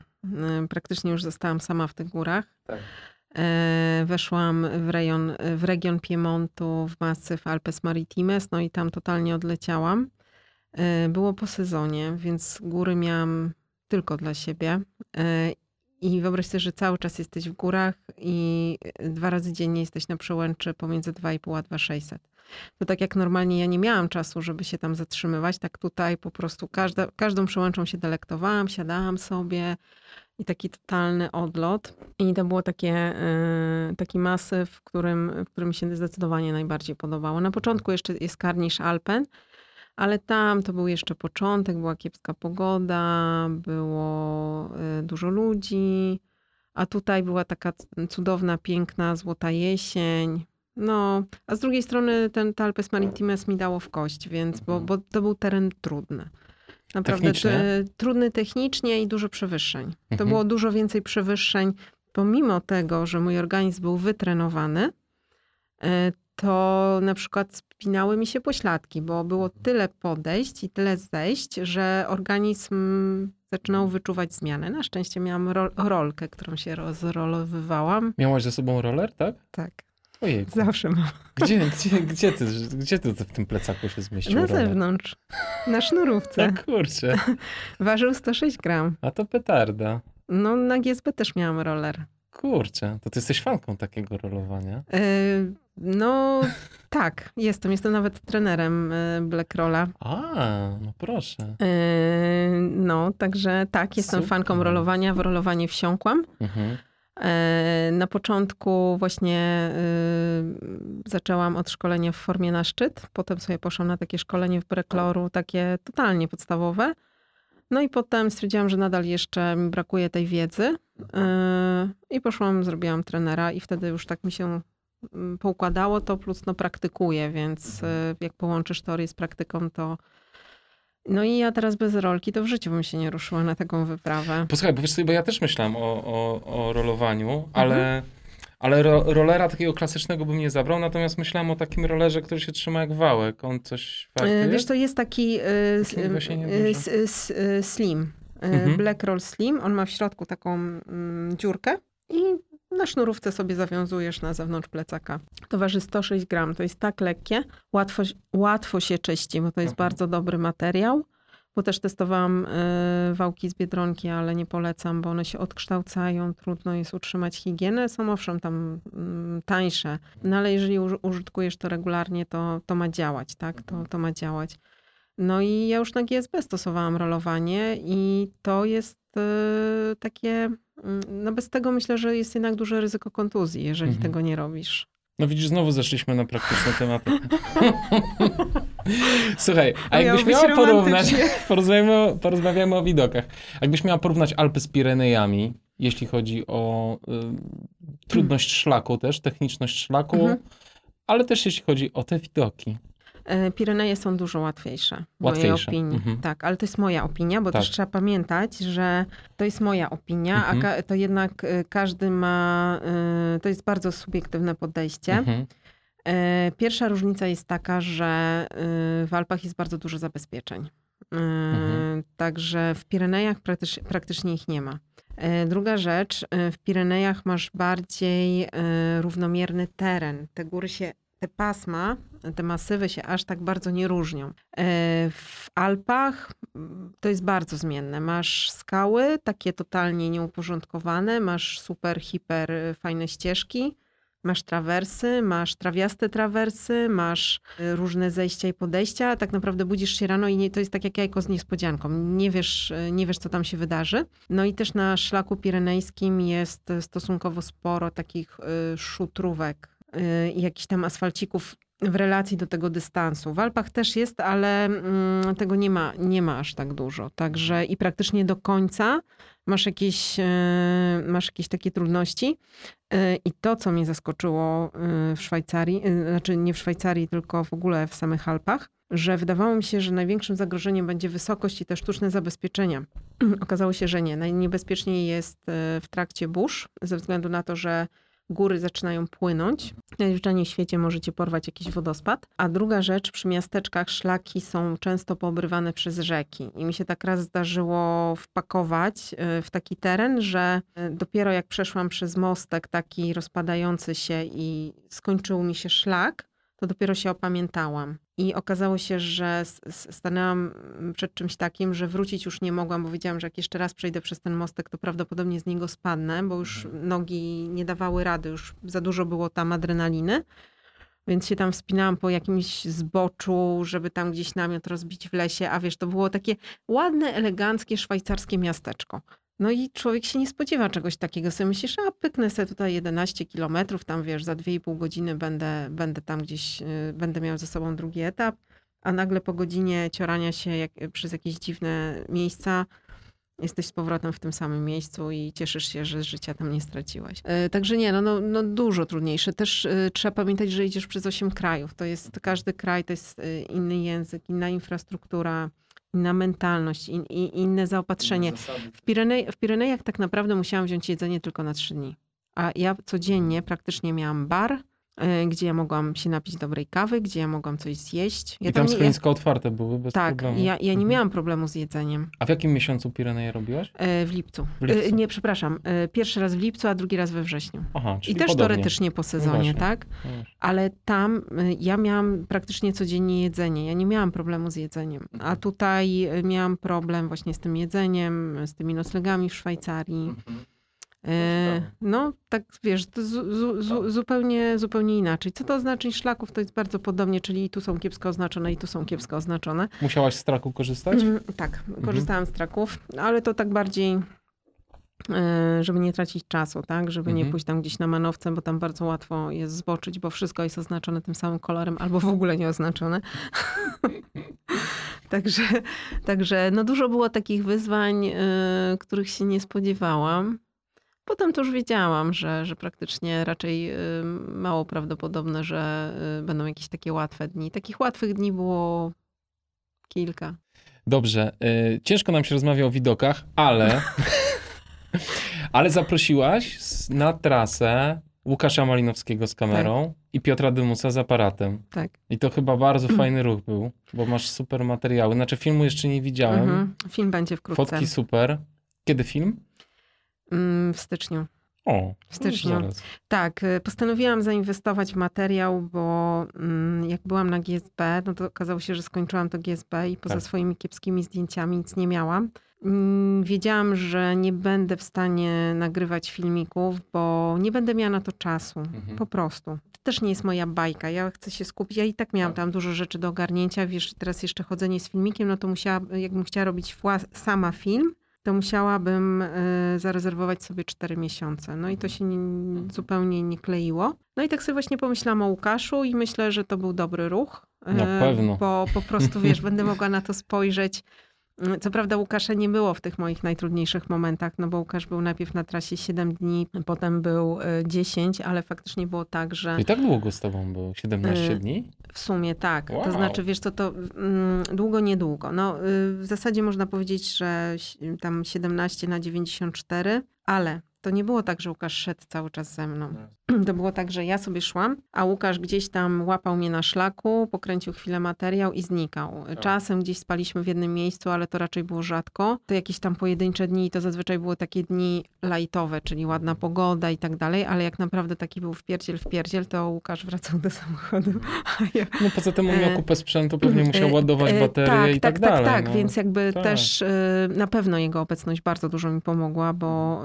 praktycznie już zostałam sama w tych górach. Tak. Weszłam w, rejon, w region Piemontu, w masyw Alpes Maritimes, no i tam totalnie odleciałam. Było po sezonie, więc góry miałam tylko dla siebie. E, I wyobraź sobie, że cały czas jesteś w górach i dwa razy dziennie jesteś na przełęczy pomiędzy 2,5 a 2,600. To tak jak normalnie ja nie miałam czasu, żeby się tam zatrzymywać, tak tutaj po prostu każda, każdą przełęczą się delektowałam, siadałam sobie i taki totalny odlot. I to było takie, y, taki masyw, w którym, w którym się zdecydowanie najbardziej podobało. Na początku jeszcze jest Karnisz Alpen, ale tam to był jeszcze początek, była kiepska pogoda, było y, dużo ludzi, a tutaj była taka cudowna, piękna, złota jesień. No, a z drugiej strony ten to Alpes Maritimes mi dało w kość, więc, bo, bo to był teren trudny. Naprawdę Technicznie? t- trudny technicznie i dużo przewyższeń. To Mhm. było dużo więcej przewyższeń, pomimo tego, że mój organizm był wytrenowany, e, to na przykład spinały mi się pośladki, bo było tyle podejść i tyle zejść, że organizm zaczynał wyczuwać zmiany. Na szczęście miałam ro- rolkę, którą się rozrolowywałam. Miałaś ze sobą roller, tak? Tak, Ojej. zawsze mam. Gdzie, *laughs* gdzie, gdzie, ty, gdzie ty w tym plecaku się zmieścił Na roller? zewnątrz, na sznurówce. *laughs* No kurczę, Ważył 106 gram. a to petarda. No na GSP też miałam roller. Kurczę, to ty jesteś fanką takiego rolowania. E, no *laughs* tak, jestem. Jestem nawet trenerem e, Black Rolla. A, no proszę. E, no, także tak, jestem Super. fanką rolowania. W rolowanie wsiąkłam. Mhm. Na początku właśnie zaczęłam od szkolenia w formie na szczyt. Potem sobie poszłam na takie szkolenie w Brekloru, takie totalnie podstawowe. No i potem stwierdziłam, że nadal jeszcze mi brakuje tej wiedzy. Y, I poszłam, zrobiłam trenera i wtedy już tak mi się mm, poukładało to, plus no praktykuję, więc y, jak połączysz teorię z praktyką, to... No i ja teraz bez rolki to w życiu bym się nie ruszyła na taką wyprawę. Posłuchaj, bo wiesz bo ja też myślałem o, o, o rolowaniu, ale, ale ro, rolera takiego klasycznego bym nie zabrał, natomiast myślałem o takim rollerze, który się trzyma jak wałek. On coś E, warty Wiesz, to jest taki e, e, e, slim. E, Mhm. Black Roll Slim. On ma w środku taką mm, dziurkę i na sznurówce sobie zawiązujesz na zewnątrz plecaka. To waży 106 gram. To jest tak lekkie. Łatwo, łatwo się czyści, bo to jest Mhm. bardzo dobry materiał. Bo też testowałam e, wałki z Biedronki, ale nie polecam, bo one się odkształcają, trudno jest utrzymać higienę. Są owszem tam mm, tańsze, no ale jeżeli uż- użytkujesz to regularnie, to, to ma działać, tak? To, to ma działać. No i ja już na GSB stosowałam rolowanie i to jest e, takie, mm, no bez tego myślę, że jest jednak duże ryzyko kontuzji, jeżeli Mhm. tego nie robisz. No widzisz, znowu zeszliśmy na praktyczne tematy. *laughs* Słuchaj, a jakbyś miała porównać, *laughs* porozmawiamy, o- porozmawiamy o widokach. Jakbyś miała porównać Alpy z Pirenejami, jeśli chodzi o y, trudność szlaku też, techniczność szlaku, Mhm. ale też jeśli chodzi o te widoki. E, Pireneje są dużo łatwiejsze, w Łatwiejsze, mojej opinii. mhm. Tak, ale to jest moja opinia, bo Tak. też trzeba pamiętać, że to jest moja opinia, Mhm. a to jednak e, każdy ma, e, to jest bardzo subiektywne podejście. Mhm. E, Pierwsza różnica jest taka, że e, w Alpach jest bardzo dużo zabezpieczeń. E, Mhm. Także w Pirenejach praktycz, praktycznie ich nie ma. Druga rzecz, w Pirenejach masz bardziej równomierny teren. Te góry się, te pasma, te masywy się aż tak bardzo nie różnią. E, W Alpach mm, to jest bardzo zmienne. Masz skały, takie totalnie nieuporządkowane, masz super, hiper e, fajne ścieżki. Masz trawersy, masz trawiaste trawersy, masz y, różne zejścia i podejścia. Tak naprawdę budzisz się rano i nie, to jest tak jak jajko z niespodzianką. Nie wiesz, y, nie wiesz, co tam się wydarzy. No i też na szlaku pirenejskim jest y, stosunkowo sporo takich y, szutrówek y, i jakichś tam asfalcików w relacji do tego dystansu. W Alpach też jest, ale mm, tego nie ma, nie ma aż tak dużo. Także i praktycznie do końca masz jakieś, y, masz jakieś takie trudności. Y, I to, co mnie zaskoczyło y, w Szwajcarii, y, znaczy nie w Szwajcarii, tylko w ogóle w samych Alpach, że wydawało mi się, że największym zagrożeniem będzie wysokość i te sztuczne zabezpieczenia. *clears throat* Okazało się, że nie. Najniebezpieczniej jest y, w trakcie burz, ze względu na to, że góry zaczynają płynąć. Najzwyczajniej w świecie możecie porwać jakiś wodospad. A druga rzecz, przy miasteczkach szlaki są często poobrywane przez rzeki. I mi się tak raz zdarzyło wpakować y, w taki teren, że y, dopiero jak przeszłam przez mostek taki rozpadający się i skończył mi się szlak, to dopiero się opamiętałam. I okazało się, że stanęłam przed czymś takim, że wrócić już nie mogłam, bo wiedziałam, że jak jeszcze raz przejdę przez ten mostek, to prawdopodobnie z niego spadnę, bo już nogi nie dawały rady, już za dużo było tam adrenaliny. Więc się tam wspinałam po jakimś zboczu, żeby tam gdzieś namiot rozbić w lesie. A wiesz, to było takie ładne, eleganckie szwajcarskie miasteczko. No i człowiek się nie spodziewa czegoś takiego. Sobie myślisz, a pyknę sobie tutaj 11 kilometrów, tam wiesz, za 2,5 godziny będę, będę tam gdzieś, y, będę miał ze sobą drugi etap, a nagle po godzinie ciorania się jak, przez jakieś dziwne miejsca jesteś z powrotem w tym samym miejscu i cieszysz się, że życia tam nie straciłaś. E, Także nie, no, no, no dużo trudniejsze. Też e, trzeba pamiętać, że idziesz przez 8 krajów. To jest, każdy kraj to jest inny język, inna infrastruktura, inna mentalność, in, i, inne zaopatrzenie. W, Pirenej, w Pirenejach tak naprawdę musiałam wziąć jedzenie tylko na 3 dni. A ja codziennie praktycznie miałam bar, gdzie ja mogłam się napić dobrej kawy, gdzie ja mogłam coś zjeść. Ja I tam ja, schroniska otwarte były bez tak, problemu. ja, ja nie Mhm. miałam problemu z jedzeniem. A w jakim miesiącu Pireneje robiłaś? E, W lipcu. W lipcu. E, Nie, przepraszam. e, Pierwszy raz w lipcu, a drugi raz we wrześniu. Aha, czyli I też podobnie. teoretycznie po sezonie, właśnie. tak? No. Ale tam ja miałam praktycznie codziennie jedzenie. Ja nie miałam problemu z jedzeniem. A tutaj miałam problem właśnie z tym jedzeniem, z tymi noclegami w Szwajcarii. E, no, tak wiesz, to zu, zu, zu, zupełnie, zupełnie inaczej. Co to oznaczeń szlaków? To jest bardzo podobnie, czyli tu są kiepsko oznaczone, i tu są kiepsko oznaczone. Musiałaś z traku korzystać? Mm, tak, korzystałam z traków, ale to tak bardziej, e, żeby nie tracić czasu, tak? Żeby nie Mhm. pójść tam gdzieś na manowce, bo tam bardzo łatwo jest zboczyć, bo wszystko jest oznaczone tym samym kolorem, albo w ogóle nie oznaczone. *laughs* także, także no dużo było takich wyzwań, e, których się nie spodziewałam. Potem to już wiedziałam, że, że praktycznie raczej y, mało prawdopodobne, że y, będą jakieś takie łatwe dni. Takich łatwych dni było kilka. Dobrze. y, ciężko nam się rozmawia o widokach, ale... *laughs* ale zaprosiłaś na trasę Łukasza Malinowskiego z kamerą i Piotra Dymusa z aparatem. Tak. I to chyba bardzo *clears throat* fajny ruch był, bo masz super materiały. Znaczy filmu jeszcze nie widziałem. Mhm. Film będzie wkrótce. Fotki super. Kiedy film? Mm, w styczniu. O, W styczniu. zaraz. Tak, y, postanowiłam zainwestować w materiał, bo mm, jak byłam na GSB, no to okazało się, że skończyłam to GSB i poza Tak. swoimi kiepskimi zdjęciami nic nie miałam. Mm, Wiedziałam, że nie będę w stanie nagrywać filmików, bo nie będę miała na to czasu. Mhm. Po prostu. To też nie jest moja bajka. Ja chcę się skupić. Ja i tak miałam Tak. tam dużo rzeczy do ogarnięcia. Wiesz, teraz jeszcze chodzenie z filmikiem, no to musiała, jakbym chciała robić sama film, to musiałabym y, zarezerwować sobie 4 miesiące. No i to się nie, zupełnie nie kleiło. No i tak sobie właśnie pomyślałam o Łukaszu i myślę, że to był dobry ruch. Na y, pewno. Bo po prostu, wiesz, będę mogła na to spojrzeć. Y, Co prawda Łukasza nie było w tych moich najtrudniejszych momentach, no bo Łukasz był najpierw na trasie 7 dni, potem był y, 10, ale faktycznie było tak, że... I tak długo z tobą był? 17 Y, dni? W sumie tak. Wow. To znaczy, wiesz co, to mm, długo, niedługo. No, y, w zasadzie można powiedzieć, że tam 17 na 94, ale to nie było tak, że Łukasz szedł cały czas ze mną. *clears throat* To było tak, że ja sobie szłam, a Łukasz gdzieś tam łapał mnie na szlaku, pokręcił chwilę materiał i znikał. Czasem gdzieś spaliśmy w jednym miejscu, ale to raczej było rzadko. To jakieś tam pojedyncze dni i to zazwyczaj były takie dni lajtowe, czyli ładna pogoda i tak dalej, ale jak naprawdę taki był wpierdziel, wpierdziel, to Łukasz wracał do samochodu, *laughs* ja No poza tym on miał E, kupę sprzętu, pewnie musiał E, ładować e, baterię tak, i tak, tak, dalej. Tak, tak, no. więc jakby Tak. też na pewno jego obecność bardzo dużo mi pomogła, bo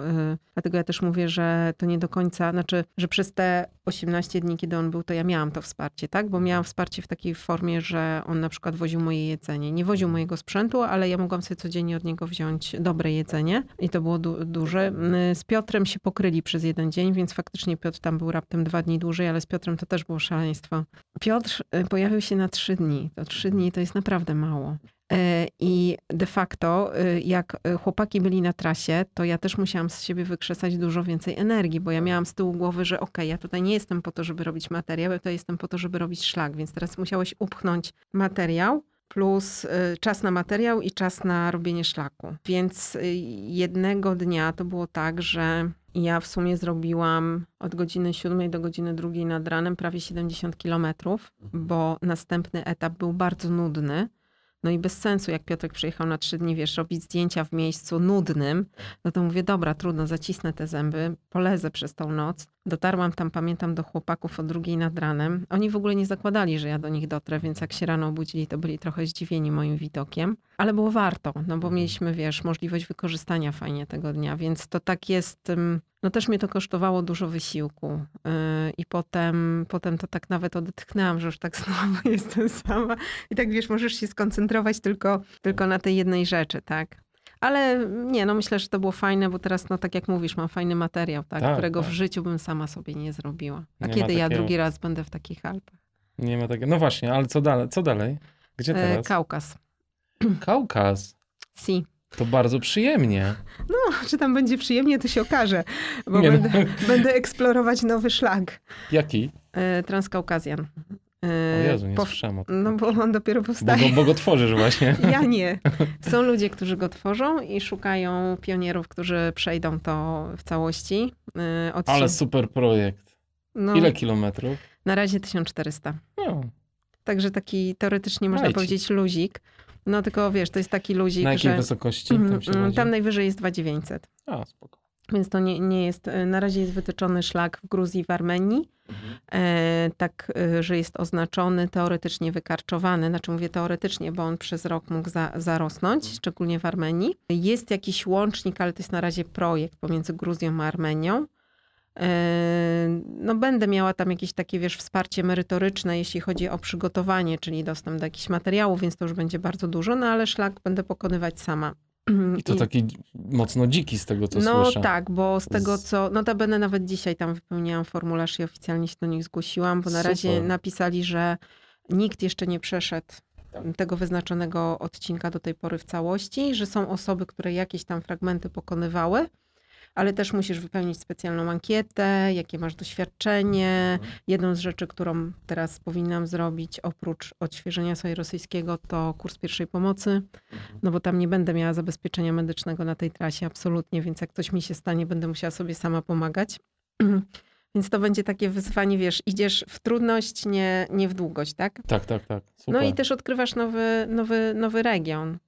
dlatego ja też mówię, że to nie do końca, znaczy, że przez te 18 dni, kiedy on był, to ja miałam to wsparcie, tak? Bo miałam wsparcie w takiej formie, że on na przykład woził moje jedzenie. Nie woził mojego sprzętu, ale ja mogłam sobie codziennie od niego wziąć dobre jedzenie i to było du- duże. Y, Z Piotrem się pokryli przez jeden dzień, więc faktycznie Piotr tam był raptem dwa dni dłużej, ale z Piotrem to też było szaleństwo. Piotr y, pojawił się na trzy dni. To trzy dni to jest naprawdę mało. E, I de facto, y, jak chłopaki byli na trasie, to ja też musiałam z siebie wykrzesać dużo więcej energii, bo ja miałam z tyłu głowy, że okej, ja tutaj nie jestem po to, żeby robić materiał, ja tutaj jestem po to, żeby robić szlak, więc teraz musiałeś upchnąć materiał plus y, czas na materiał i czas na robienie szlaku. Więc y, jednego dnia to było tak, że ja w sumie zrobiłam od godziny 7 do godziny 2 nad ranem prawie 70 kilometrów, bo następny etap był bardzo nudny. No i bez sensu, jak Piotrek przyjechał na trzy dni, wiesz, robić zdjęcia w miejscu nudnym, no to mówię, dobra, trudno, zacisnę te zęby, polezę przez tą noc. Dotarłam tam, pamiętam, do chłopaków o drugiej nad ranem. Oni w ogóle nie zakładali, że ja do nich dotrę, więc jak się rano obudzili, to byli trochę zdziwieni moim widokiem. Ale było warto, no bo mieliśmy, wiesz, możliwość wykorzystania fajnie tego dnia, więc to tak jest... No też mnie to kosztowało dużo wysiłku. Yy, I potem, potem to tak nawet odetchnęłam, że już tak *laughs* znowu jestem sama. I tak wiesz, możesz się skoncentrować tylko, tylko na tej jednej rzeczy, tak? Ale nie, no myślę, że to było fajne, bo teraz, no tak jak mówisz, mam fajny materiał, tak, Tak, którego tak. w życiu bym sama sobie nie zrobiła. A Nie kiedy ja takiego. drugi raz będę w takich Alpach? Nie ma takiego. No właśnie, ale co dalej? Co dalej? Gdzie E, teraz? Kaukaz. *clears throat* Kaukaz. Si. To bardzo przyjemnie. *laughs* No, czy tam będzie przyjemnie, to się okaże, bo Nie no. będę, będę eksplorować nowy szlak. Jaki? E, Transkaukazjan. O E, Jezu, nie po- słyszałem o tym. No bo on dopiero Bo powstaje. go, bo go tworzysz właśnie. *laughs* Ja nie. *laughs* Są ludzie, którzy go tworzą i szukają pionierów, którzy przejdą to w całości. Yy, Od Ale super projekt. no, Ile kilometrów? Na razie 1400. No, Także taki teoretycznie można powiedzieć luzik. No tylko wiesz, to jest taki luzik, na jakiej że wysokości Mhm, tam się chodzi? tam najwyżej jest 2900. A, spoko. Więc to nie, nie jest, e, na razie jest wytyczony szlak w Gruzji i w Armenii, e, tak, e, że jest oznaczony, teoretycznie wykarczowany, znaczy mówię teoretycznie, bo on przez rok mógł za, zarosnąć, szczególnie w Armenii. Jest jakiś łącznik, ale to jest na razie projekt pomiędzy Gruzją a Armenią. E, no będę miała tam jakieś takie, wiesz, wsparcie merytoryczne, jeśli chodzi o przygotowanie, czyli dostęp do jakichś materiałów, więc to już będzie bardzo dużo, no ale szlak będę pokonywać sama. I to taki mocno dziki z tego, co no słyszę. tak, bo z tego co, notabene nawet dzisiaj tam wypełniałam formularz i oficjalnie się do nich zgłosiłam, bo na razie Super. napisali, że nikt jeszcze nie przeszedł tego wyznaczonego odcinka do tej pory w całości, że są osoby, które jakieś tam fragmenty pokonywały, ale też musisz wypełnić specjalną ankietę, jakie masz doświadczenie. Mhm. Jedną z rzeczy, którą teraz powinnam zrobić, oprócz odświeżenia sobie rosyjskiego, to kurs pierwszej pomocy, Mhm. no bo tam nie będę miała zabezpieczenia medycznego na tej trasie, absolutnie, więc jak coś mi się stanie, będę musiała sobie sama pomagać. *clears throat* Więc to będzie takie wyzwanie, wiesz, idziesz w trudność, nie, nie w długość, tak? Tak, tak, tak. Super. No i też odkrywasz nowy, nowy, nowy region.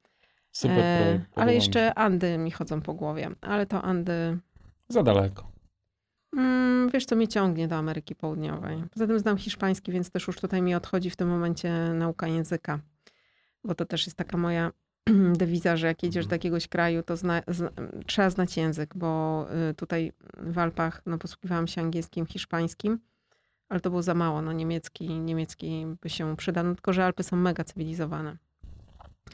Super E, projekt. podoba ale jeszcze. Andy mi chodzą po głowie, ale to Andy, Za daleko. mm, wiesz co, mnie ciągnie do Ameryki Południowej. Poza tym znam hiszpański, więc też już tutaj mi odchodzi w tym momencie nauka języka. Bo to też jest taka moja *clears throat* dewiza, że jak jedziesz do Mhm. jakiegoś kraju, to zna, zna, trzeba znać język, bo y, tutaj w Alpach no, posługiwałam się angielskim, hiszpańskim, ale to było za mało. No, niemiecki, niemiecki by się przydał, no, tylko że Alpy są mega cywilizowane.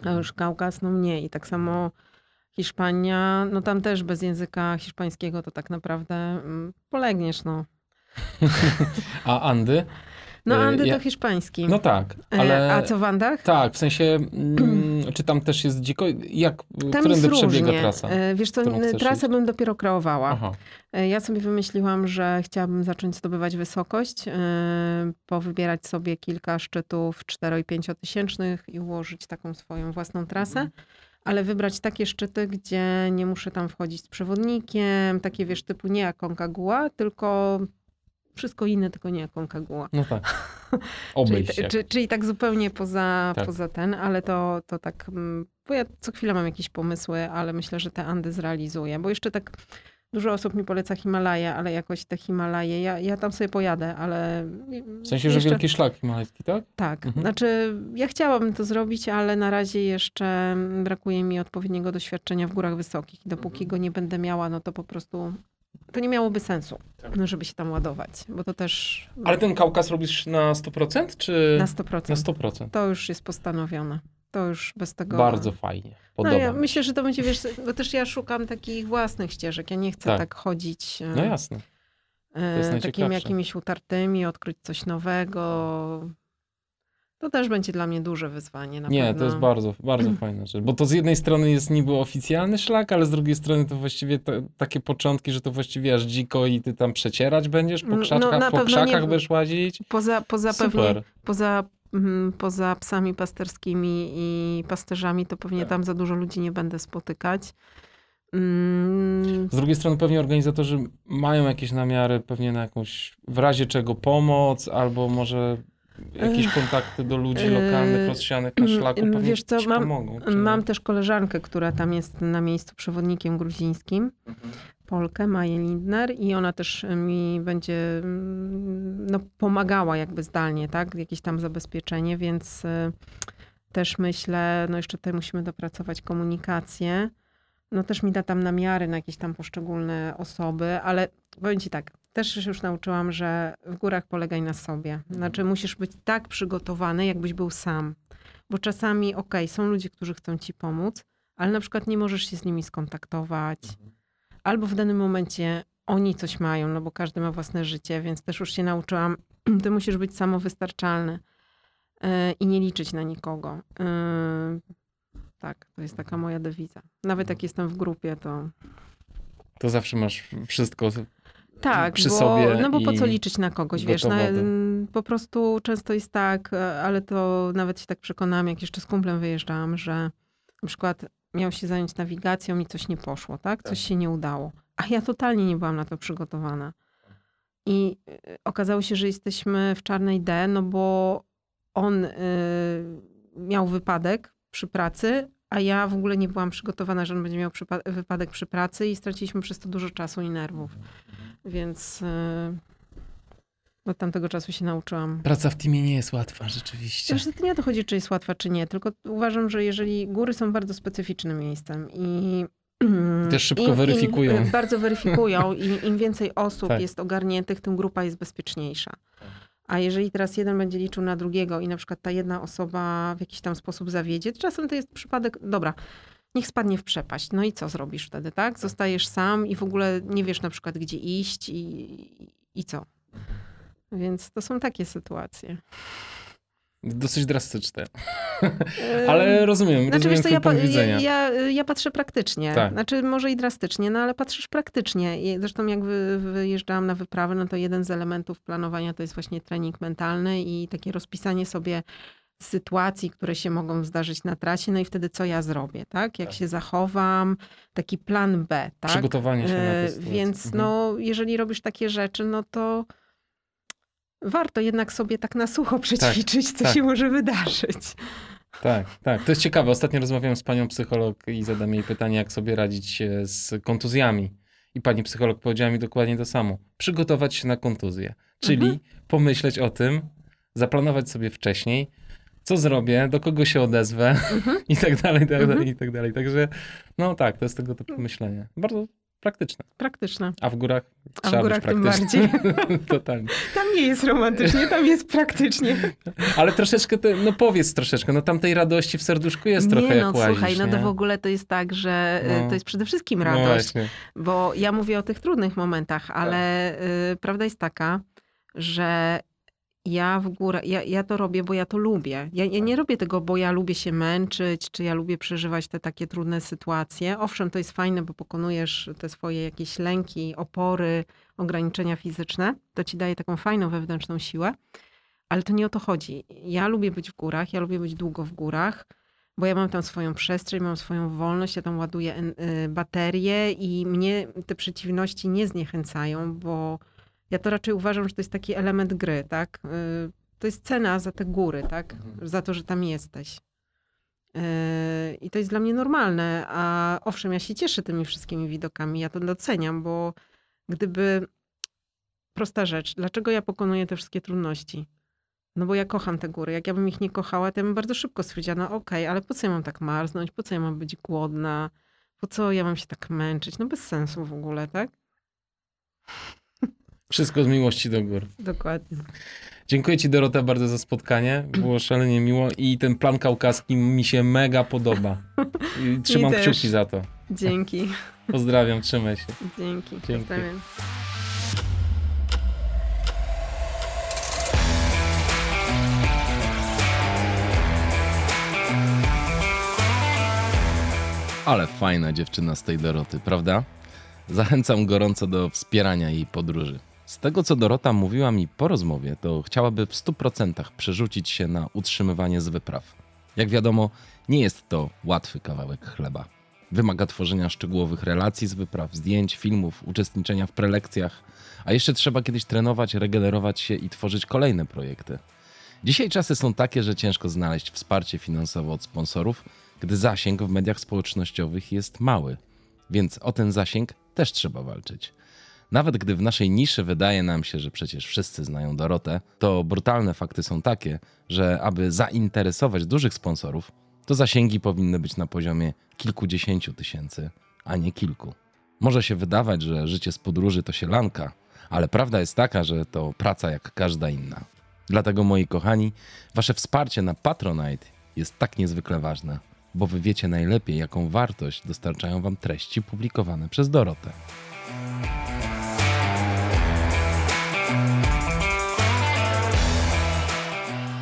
A już Kaukaz, no mniej. Tak samo Hiszpania, no tam też bez języka hiszpańskiego to tak naprawdę mm, polegniesz, no. *laughs* A Andy? No E, Andy ja- to hiszpański. No tak, E, ale... A co w Andach? Tak, w sensie, mm, *clears throat* czy tam też jest dziko? Jak, Tam którędy przebiega różnie. trasa? E, Wiesz co, trasę iść? bym dopiero kreowała. Aha. Ja sobie wymyśliłam, że chciałabym zacząć zdobywać wysokość, powybierać sobie kilka szczytów 4 i 5 tysięcznych i ułożyć taką swoją własną trasę, Mhm. ale wybrać takie szczyty, gdzie nie muszę tam wchodzić z przewodnikiem, takie wiesz, typu nie Aconcagua, tylko wszystko inne, tylko nie Aconcagua. No tak. *laughs* Czyli, Obejść się. czy, czyli tak zupełnie poza, Tak. poza ten, ale to, to tak, mm, bo ja co chwilę mam jakieś pomysły, ale myślę, że te Andy zrealizuję, bo jeszcze tak dużo osób mi poleca Himalaje, ale jakoś te Himalaje, ja, ja tam sobie pojadę, ale... W sensie, że jeszcze, wielki szlak himalajski, tak? Tak, Mhm. znaczy ja chciałabym to zrobić, ale na razie jeszcze brakuje mi odpowiedniego doświadczenia w górach wysokich i dopóki Mhm. go nie będę miała, no to po prostu... To nie miałoby sensu, Tak. no, żeby się tam ładować, bo to też Ale ten Kaukaz robisz na 100%, czy na 100%. na 100%? To już jest postanowione. To już bez tego. Bardzo fajnie. No Podoba ja mi się. myślę, że to będzie, wiesz, bo też ja szukam takich własnych ścieżek. Ja nie chcę tak, Tak. chodzić e, No jasne. e, jest takimi najciekawsze. jakimiś utartymi, odkryć coś nowego. To też będzie dla mnie duże wyzwanie. Na Nie, pewno. to jest bardzo, bardzo *clears throat* fajna rzecz. Bo to z jednej strony jest niby oficjalny szlak, ale z drugiej strony to właściwie te, takie początki, że to właściwie aż dziko i ty tam przecierać będziesz po, No, krzaczkach, na po krzakach nie- będziesz łazić. Poza, poza pewnie, Super. poza, mm, poza psami pasterskimi i pasterzami, to pewnie Tak. tam za dużo ludzi nie będę spotykać. Mm, Z drugiej strony pewnie organizatorzy mają jakieś namiary, pewnie na jakąś w razie czego pomoc, albo może jakieś kontakty do ludzi lokalnych rozsianych na szlaku mm, pewnie wiesz co, mam- pomogą. Mam też koleżankę, która tam jest na miejscu przewodnikiem gruzińskim, Polkę, Maję Lindner i ona też mi będzie mm, no, pomagała jakby zdalnie, tak? Jakieś tam zabezpieczenie, więc y, też myślę, no jeszcze tutaj musimy dopracować komunikację. No też mi da tam namiary na jakieś tam poszczególne osoby, ale powiem ci tak, też się już nauczyłam, że w górach polegaj na sobie. Znaczy musisz być tak przygotowany, jakbyś był sam. Bo czasami, okej, są ludzie, którzy chcą ci pomóc, ale na przykład nie możesz się z nimi skontaktować. Albo w danym momencie oni coś mają, no bo każdy ma własne życie, więc też już się nauczyłam, *clears throat* ty musisz być samowystarczalny yy, i nie liczyć na nikogo. Yy, tak, to jest taka moja dewiza. Nawet jak jestem w grupie, to To zawsze masz wszystko. Tak, przy bo, sobie no bo po co liczyć na kogoś, wiesz, na, po prostu często jest tak, e, ale to nawet się tak przekonałam, jak jeszcze z kumplem wyjeżdżałam, że na przykład miał się zająć nawigacją i coś nie poszło, tak? Coś się nie udało. A ja totalnie nie byłam na to przygotowana. I y, okazało się, że jesteśmy w czarnej D, no bo on y, miał wypadek przy pracy, a ja w ogóle nie byłam przygotowana, że on będzie miał wypadek przy pracy i straciliśmy przez to dużo czasu i nerwów. Więc y, od tamtego czasu się nauczyłam. Praca w teamie nie jest łatwa, rzeczywiście. To nie o to chodzi, czy jest łatwa, czy nie, tylko uważam, że jeżeli góry są bardzo specyficznym miejscem i Też szybko im- weryfikują. Im, bardzo weryfikują *laughs* i im więcej osób Tak. jest ogarniętych, tym grupa jest bezpieczniejsza. A jeżeli teraz jeden będzie liczył na drugiego i na przykład ta jedna osoba w jakiś tam sposób zawiedzie, to czasem to jest przypadek, dobra, niech spadnie w przepaść. No i co zrobisz wtedy, tak? Zostajesz sam i w ogóle nie wiesz na przykład, gdzie iść i, i co. Więc to są takie sytuacje. Dosyć drastyczne. *laughs* Ale rozumiem, Znaczy, rozumiem twój ja, pa- punkt widzenia. ja, ja, ja patrzę praktycznie. Tak. Znaczy, może i drastycznie, no ale patrzysz praktycznie. I Zresztą jak wy, wyjeżdżałam na wyprawę, no to jeden z elementów planowania to jest właśnie trening mentalny i takie rozpisanie sobie sytuacji, które się mogą zdarzyć na trasie, no i wtedy co ja zrobię, tak? Jak się zachowam, taki plan B, tak? Przygotowanie się na E, tę sytuację. Więc Mhm. no, jeżeli robisz takie rzeczy, no to warto jednak sobie tak na sucho przećwiczyć, co tak. się może wydarzyć. Tak, tak. To jest ciekawe. Ostatnio rozmawiałem z panią psycholog i zadam jej pytanie, jak sobie radzić z kontuzjami. I pani psycholog powiedziała mi dokładnie to samo. Przygotować się na kontuzję. Czyli Mhm. pomyśleć o tym, zaplanować sobie wcześniej, co zrobię, do kogo się odezwę Mhm. *laughs* i tak dalej, i tak Mhm. dalej, i tak dalej. Także no tak, to jest tego typu myślenie. Bardzo praktyczne. Praktyczne. A w górach A w górach być tym praktycznym. *laughs* Totalnie. Tam nie jest romantycznie, tam jest praktycznie. Ale troszeczkę, te, no powiedz troszeczkę, no tam tej radości w serduszku jest trochę nie, jak no łazisz, słuchaj, no nie? to w ogóle to jest tak, że y, No. to jest przede wszystkim No radość, właśnie. bo ja mówię o tych trudnych momentach, ale y, prawda jest taka, że ja w górę, ja, ja to robię, bo ja to lubię. Ja, ja nie robię tego, bo ja lubię się męczyć, czy ja lubię przeżywać te takie trudne sytuacje. Owszem, to jest fajne, bo pokonujesz te swoje jakieś lęki, opory, ograniczenia fizyczne. To ci daje taką fajną wewnętrzną siłę. Ale to nie o to chodzi. Ja lubię być w górach, ja lubię być długo w górach, bo ja mam tam swoją przestrzeń, mam swoją wolność, ja tam ładuję y, baterie i mnie te przeciwności nie zniechęcają, bo ja to raczej uważam, że to jest taki element gry, tak? Y, To jest cena za te góry, tak? Za to, że tam jesteś. Y, I to jest dla mnie normalne, a owszem, ja się cieszę tymi wszystkimi widokami, ja to doceniam, bo gdyby... Prosta rzecz, dlaczego ja pokonuję te wszystkie trudności? No bo ja kocham te góry. Jak ja bym ich nie kochała, to ja bym bardzo szybko stwierdziła, no okej, ale po co ja mam tak marznąć? Po co ja mam być głodna? Po co ja mam się tak męczyć? No bez sensu w ogóle, tak? Wszystko z miłości do gór. Dokładnie. Dziękuję ci Dorota bardzo za spotkanie. Było szalenie miło i ten plan kaukaski mi się mega podoba. I *laughs* trzymam kciuki za to. Dzięki. *laughs* Pozdrawiam, trzymaj się. Dzięki. Dzięki. Pozdrawiam. Ale fajna dziewczyna z tej Doroty, prawda? Zachęcam gorąco do wspierania jej podróży. Z tego, co Dorota mówiła mi po rozmowie, to chciałaby w 100% przerzucić się na utrzymywanie z wypraw. Jak wiadomo, nie jest to łatwy kawałek chleba. Wymaga tworzenia szczegółowych relacji z wypraw, zdjęć, filmów, uczestniczenia w prelekcjach, a jeszcze trzeba kiedyś trenować, regenerować się i tworzyć kolejne projekty. Dzisiaj czasy są takie, że ciężko znaleźć wsparcie finansowe od sponsorów, gdy zasięg w mediach społecznościowych jest mały. Więc o ten zasięg też trzeba walczyć. Nawet gdy w naszej niszy wydaje nam się, że przecież wszyscy znają Dorotę, to brutalne fakty są takie, że aby zainteresować dużych sponsorów, to zasięgi powinny być na poziomie kilkudziesięciu tysięcy, a nie kilku. Może się wydawać, że życie z podróży to sielanka, ale prawda jest taka, że to praca jak każda inna. Dlatego, moi kochani, wasze wsparcie na Patronite jest tak niezwykle ważne, bo wy wiecie najlepiej, jaką wartość dostarczają wam treści publikowane przez Dorotę.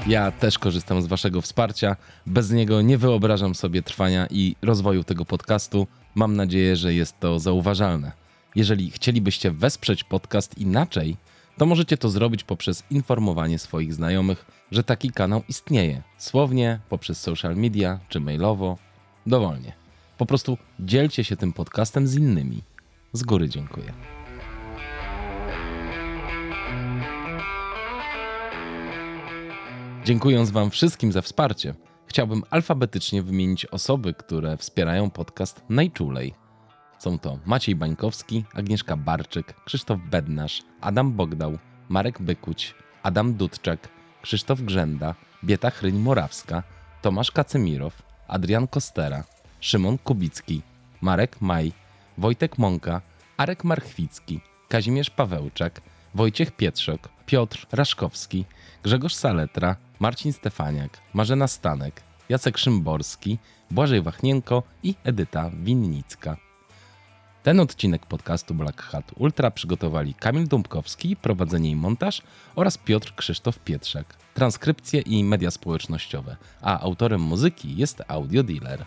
Ja też korzystam z Waszego wsparcia. Bez niego nie wyobrażam sobie trwania i rozwoju tego podcastu. Mam nadzieję, że jest to zauważalne. Jeżeli chcielibyście wesprzeć podcast inaczej, to możecie to zrobić poprzez informowanie swoich znajomych, że taki kanał istnieje. Słownie, poprzez social media czy mailowo. Dowolnie. Po prostu dzielcie się tym podcastem z innymi. Z góry dziękuję. Dziękując Wam wszystkim za wsparcie, chciałbym alfabetycznie wymienić osoby, które wspierają podcast najczulej. Są to Maciej Bańkowski, Agnieszka Barczyk, Krzysztof Bednarz, Adam Bogdał, Marek Bykuć, Adam Dudczak, Krzysztof Grzenda, Bieta Chryń-Morawska, Tomasz Kacemirow, Adrian Kostera, Szymon Kubicki, Marek Maj, Wojtek Mąka, Arek Marchwicki, Kazimierz Pawełczak, Wojciech Pietrzok, Piotr Raszkowski, Grzegorz Saletra, Marcin Stefaniak, Marzena Stanek, Jacek Szymborski, Błażej Wachnienko i Edyta Winnicka. Ten odcinek podcastu Black Hat Ultra przygotowali Kamil Dąbkowski, prowadzenie i montaż oraz Piotr Krzysztof Pietrzak, transkrypcje i media społecznościowe, a autorem muzyki jest Audio Dealer.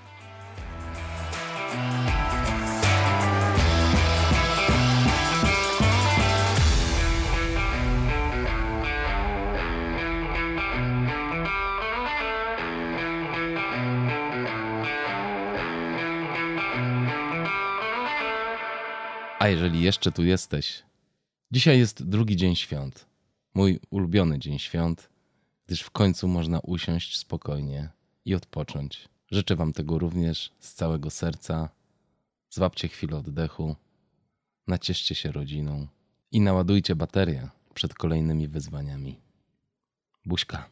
A jeżeli jeszcze tu jesteś, dzisiaj jest drugi dzień świąt. Mój ulubiony dzień świąt, gdyż w końcu można usiąść spokojnie i odpocząć. Życzę Wam tego również z całego serca. Złapcie chwilę oddechu, nacieszcie się rodziną i naładujcie baterię przed kolejnymi wyzwaniami. Buźka.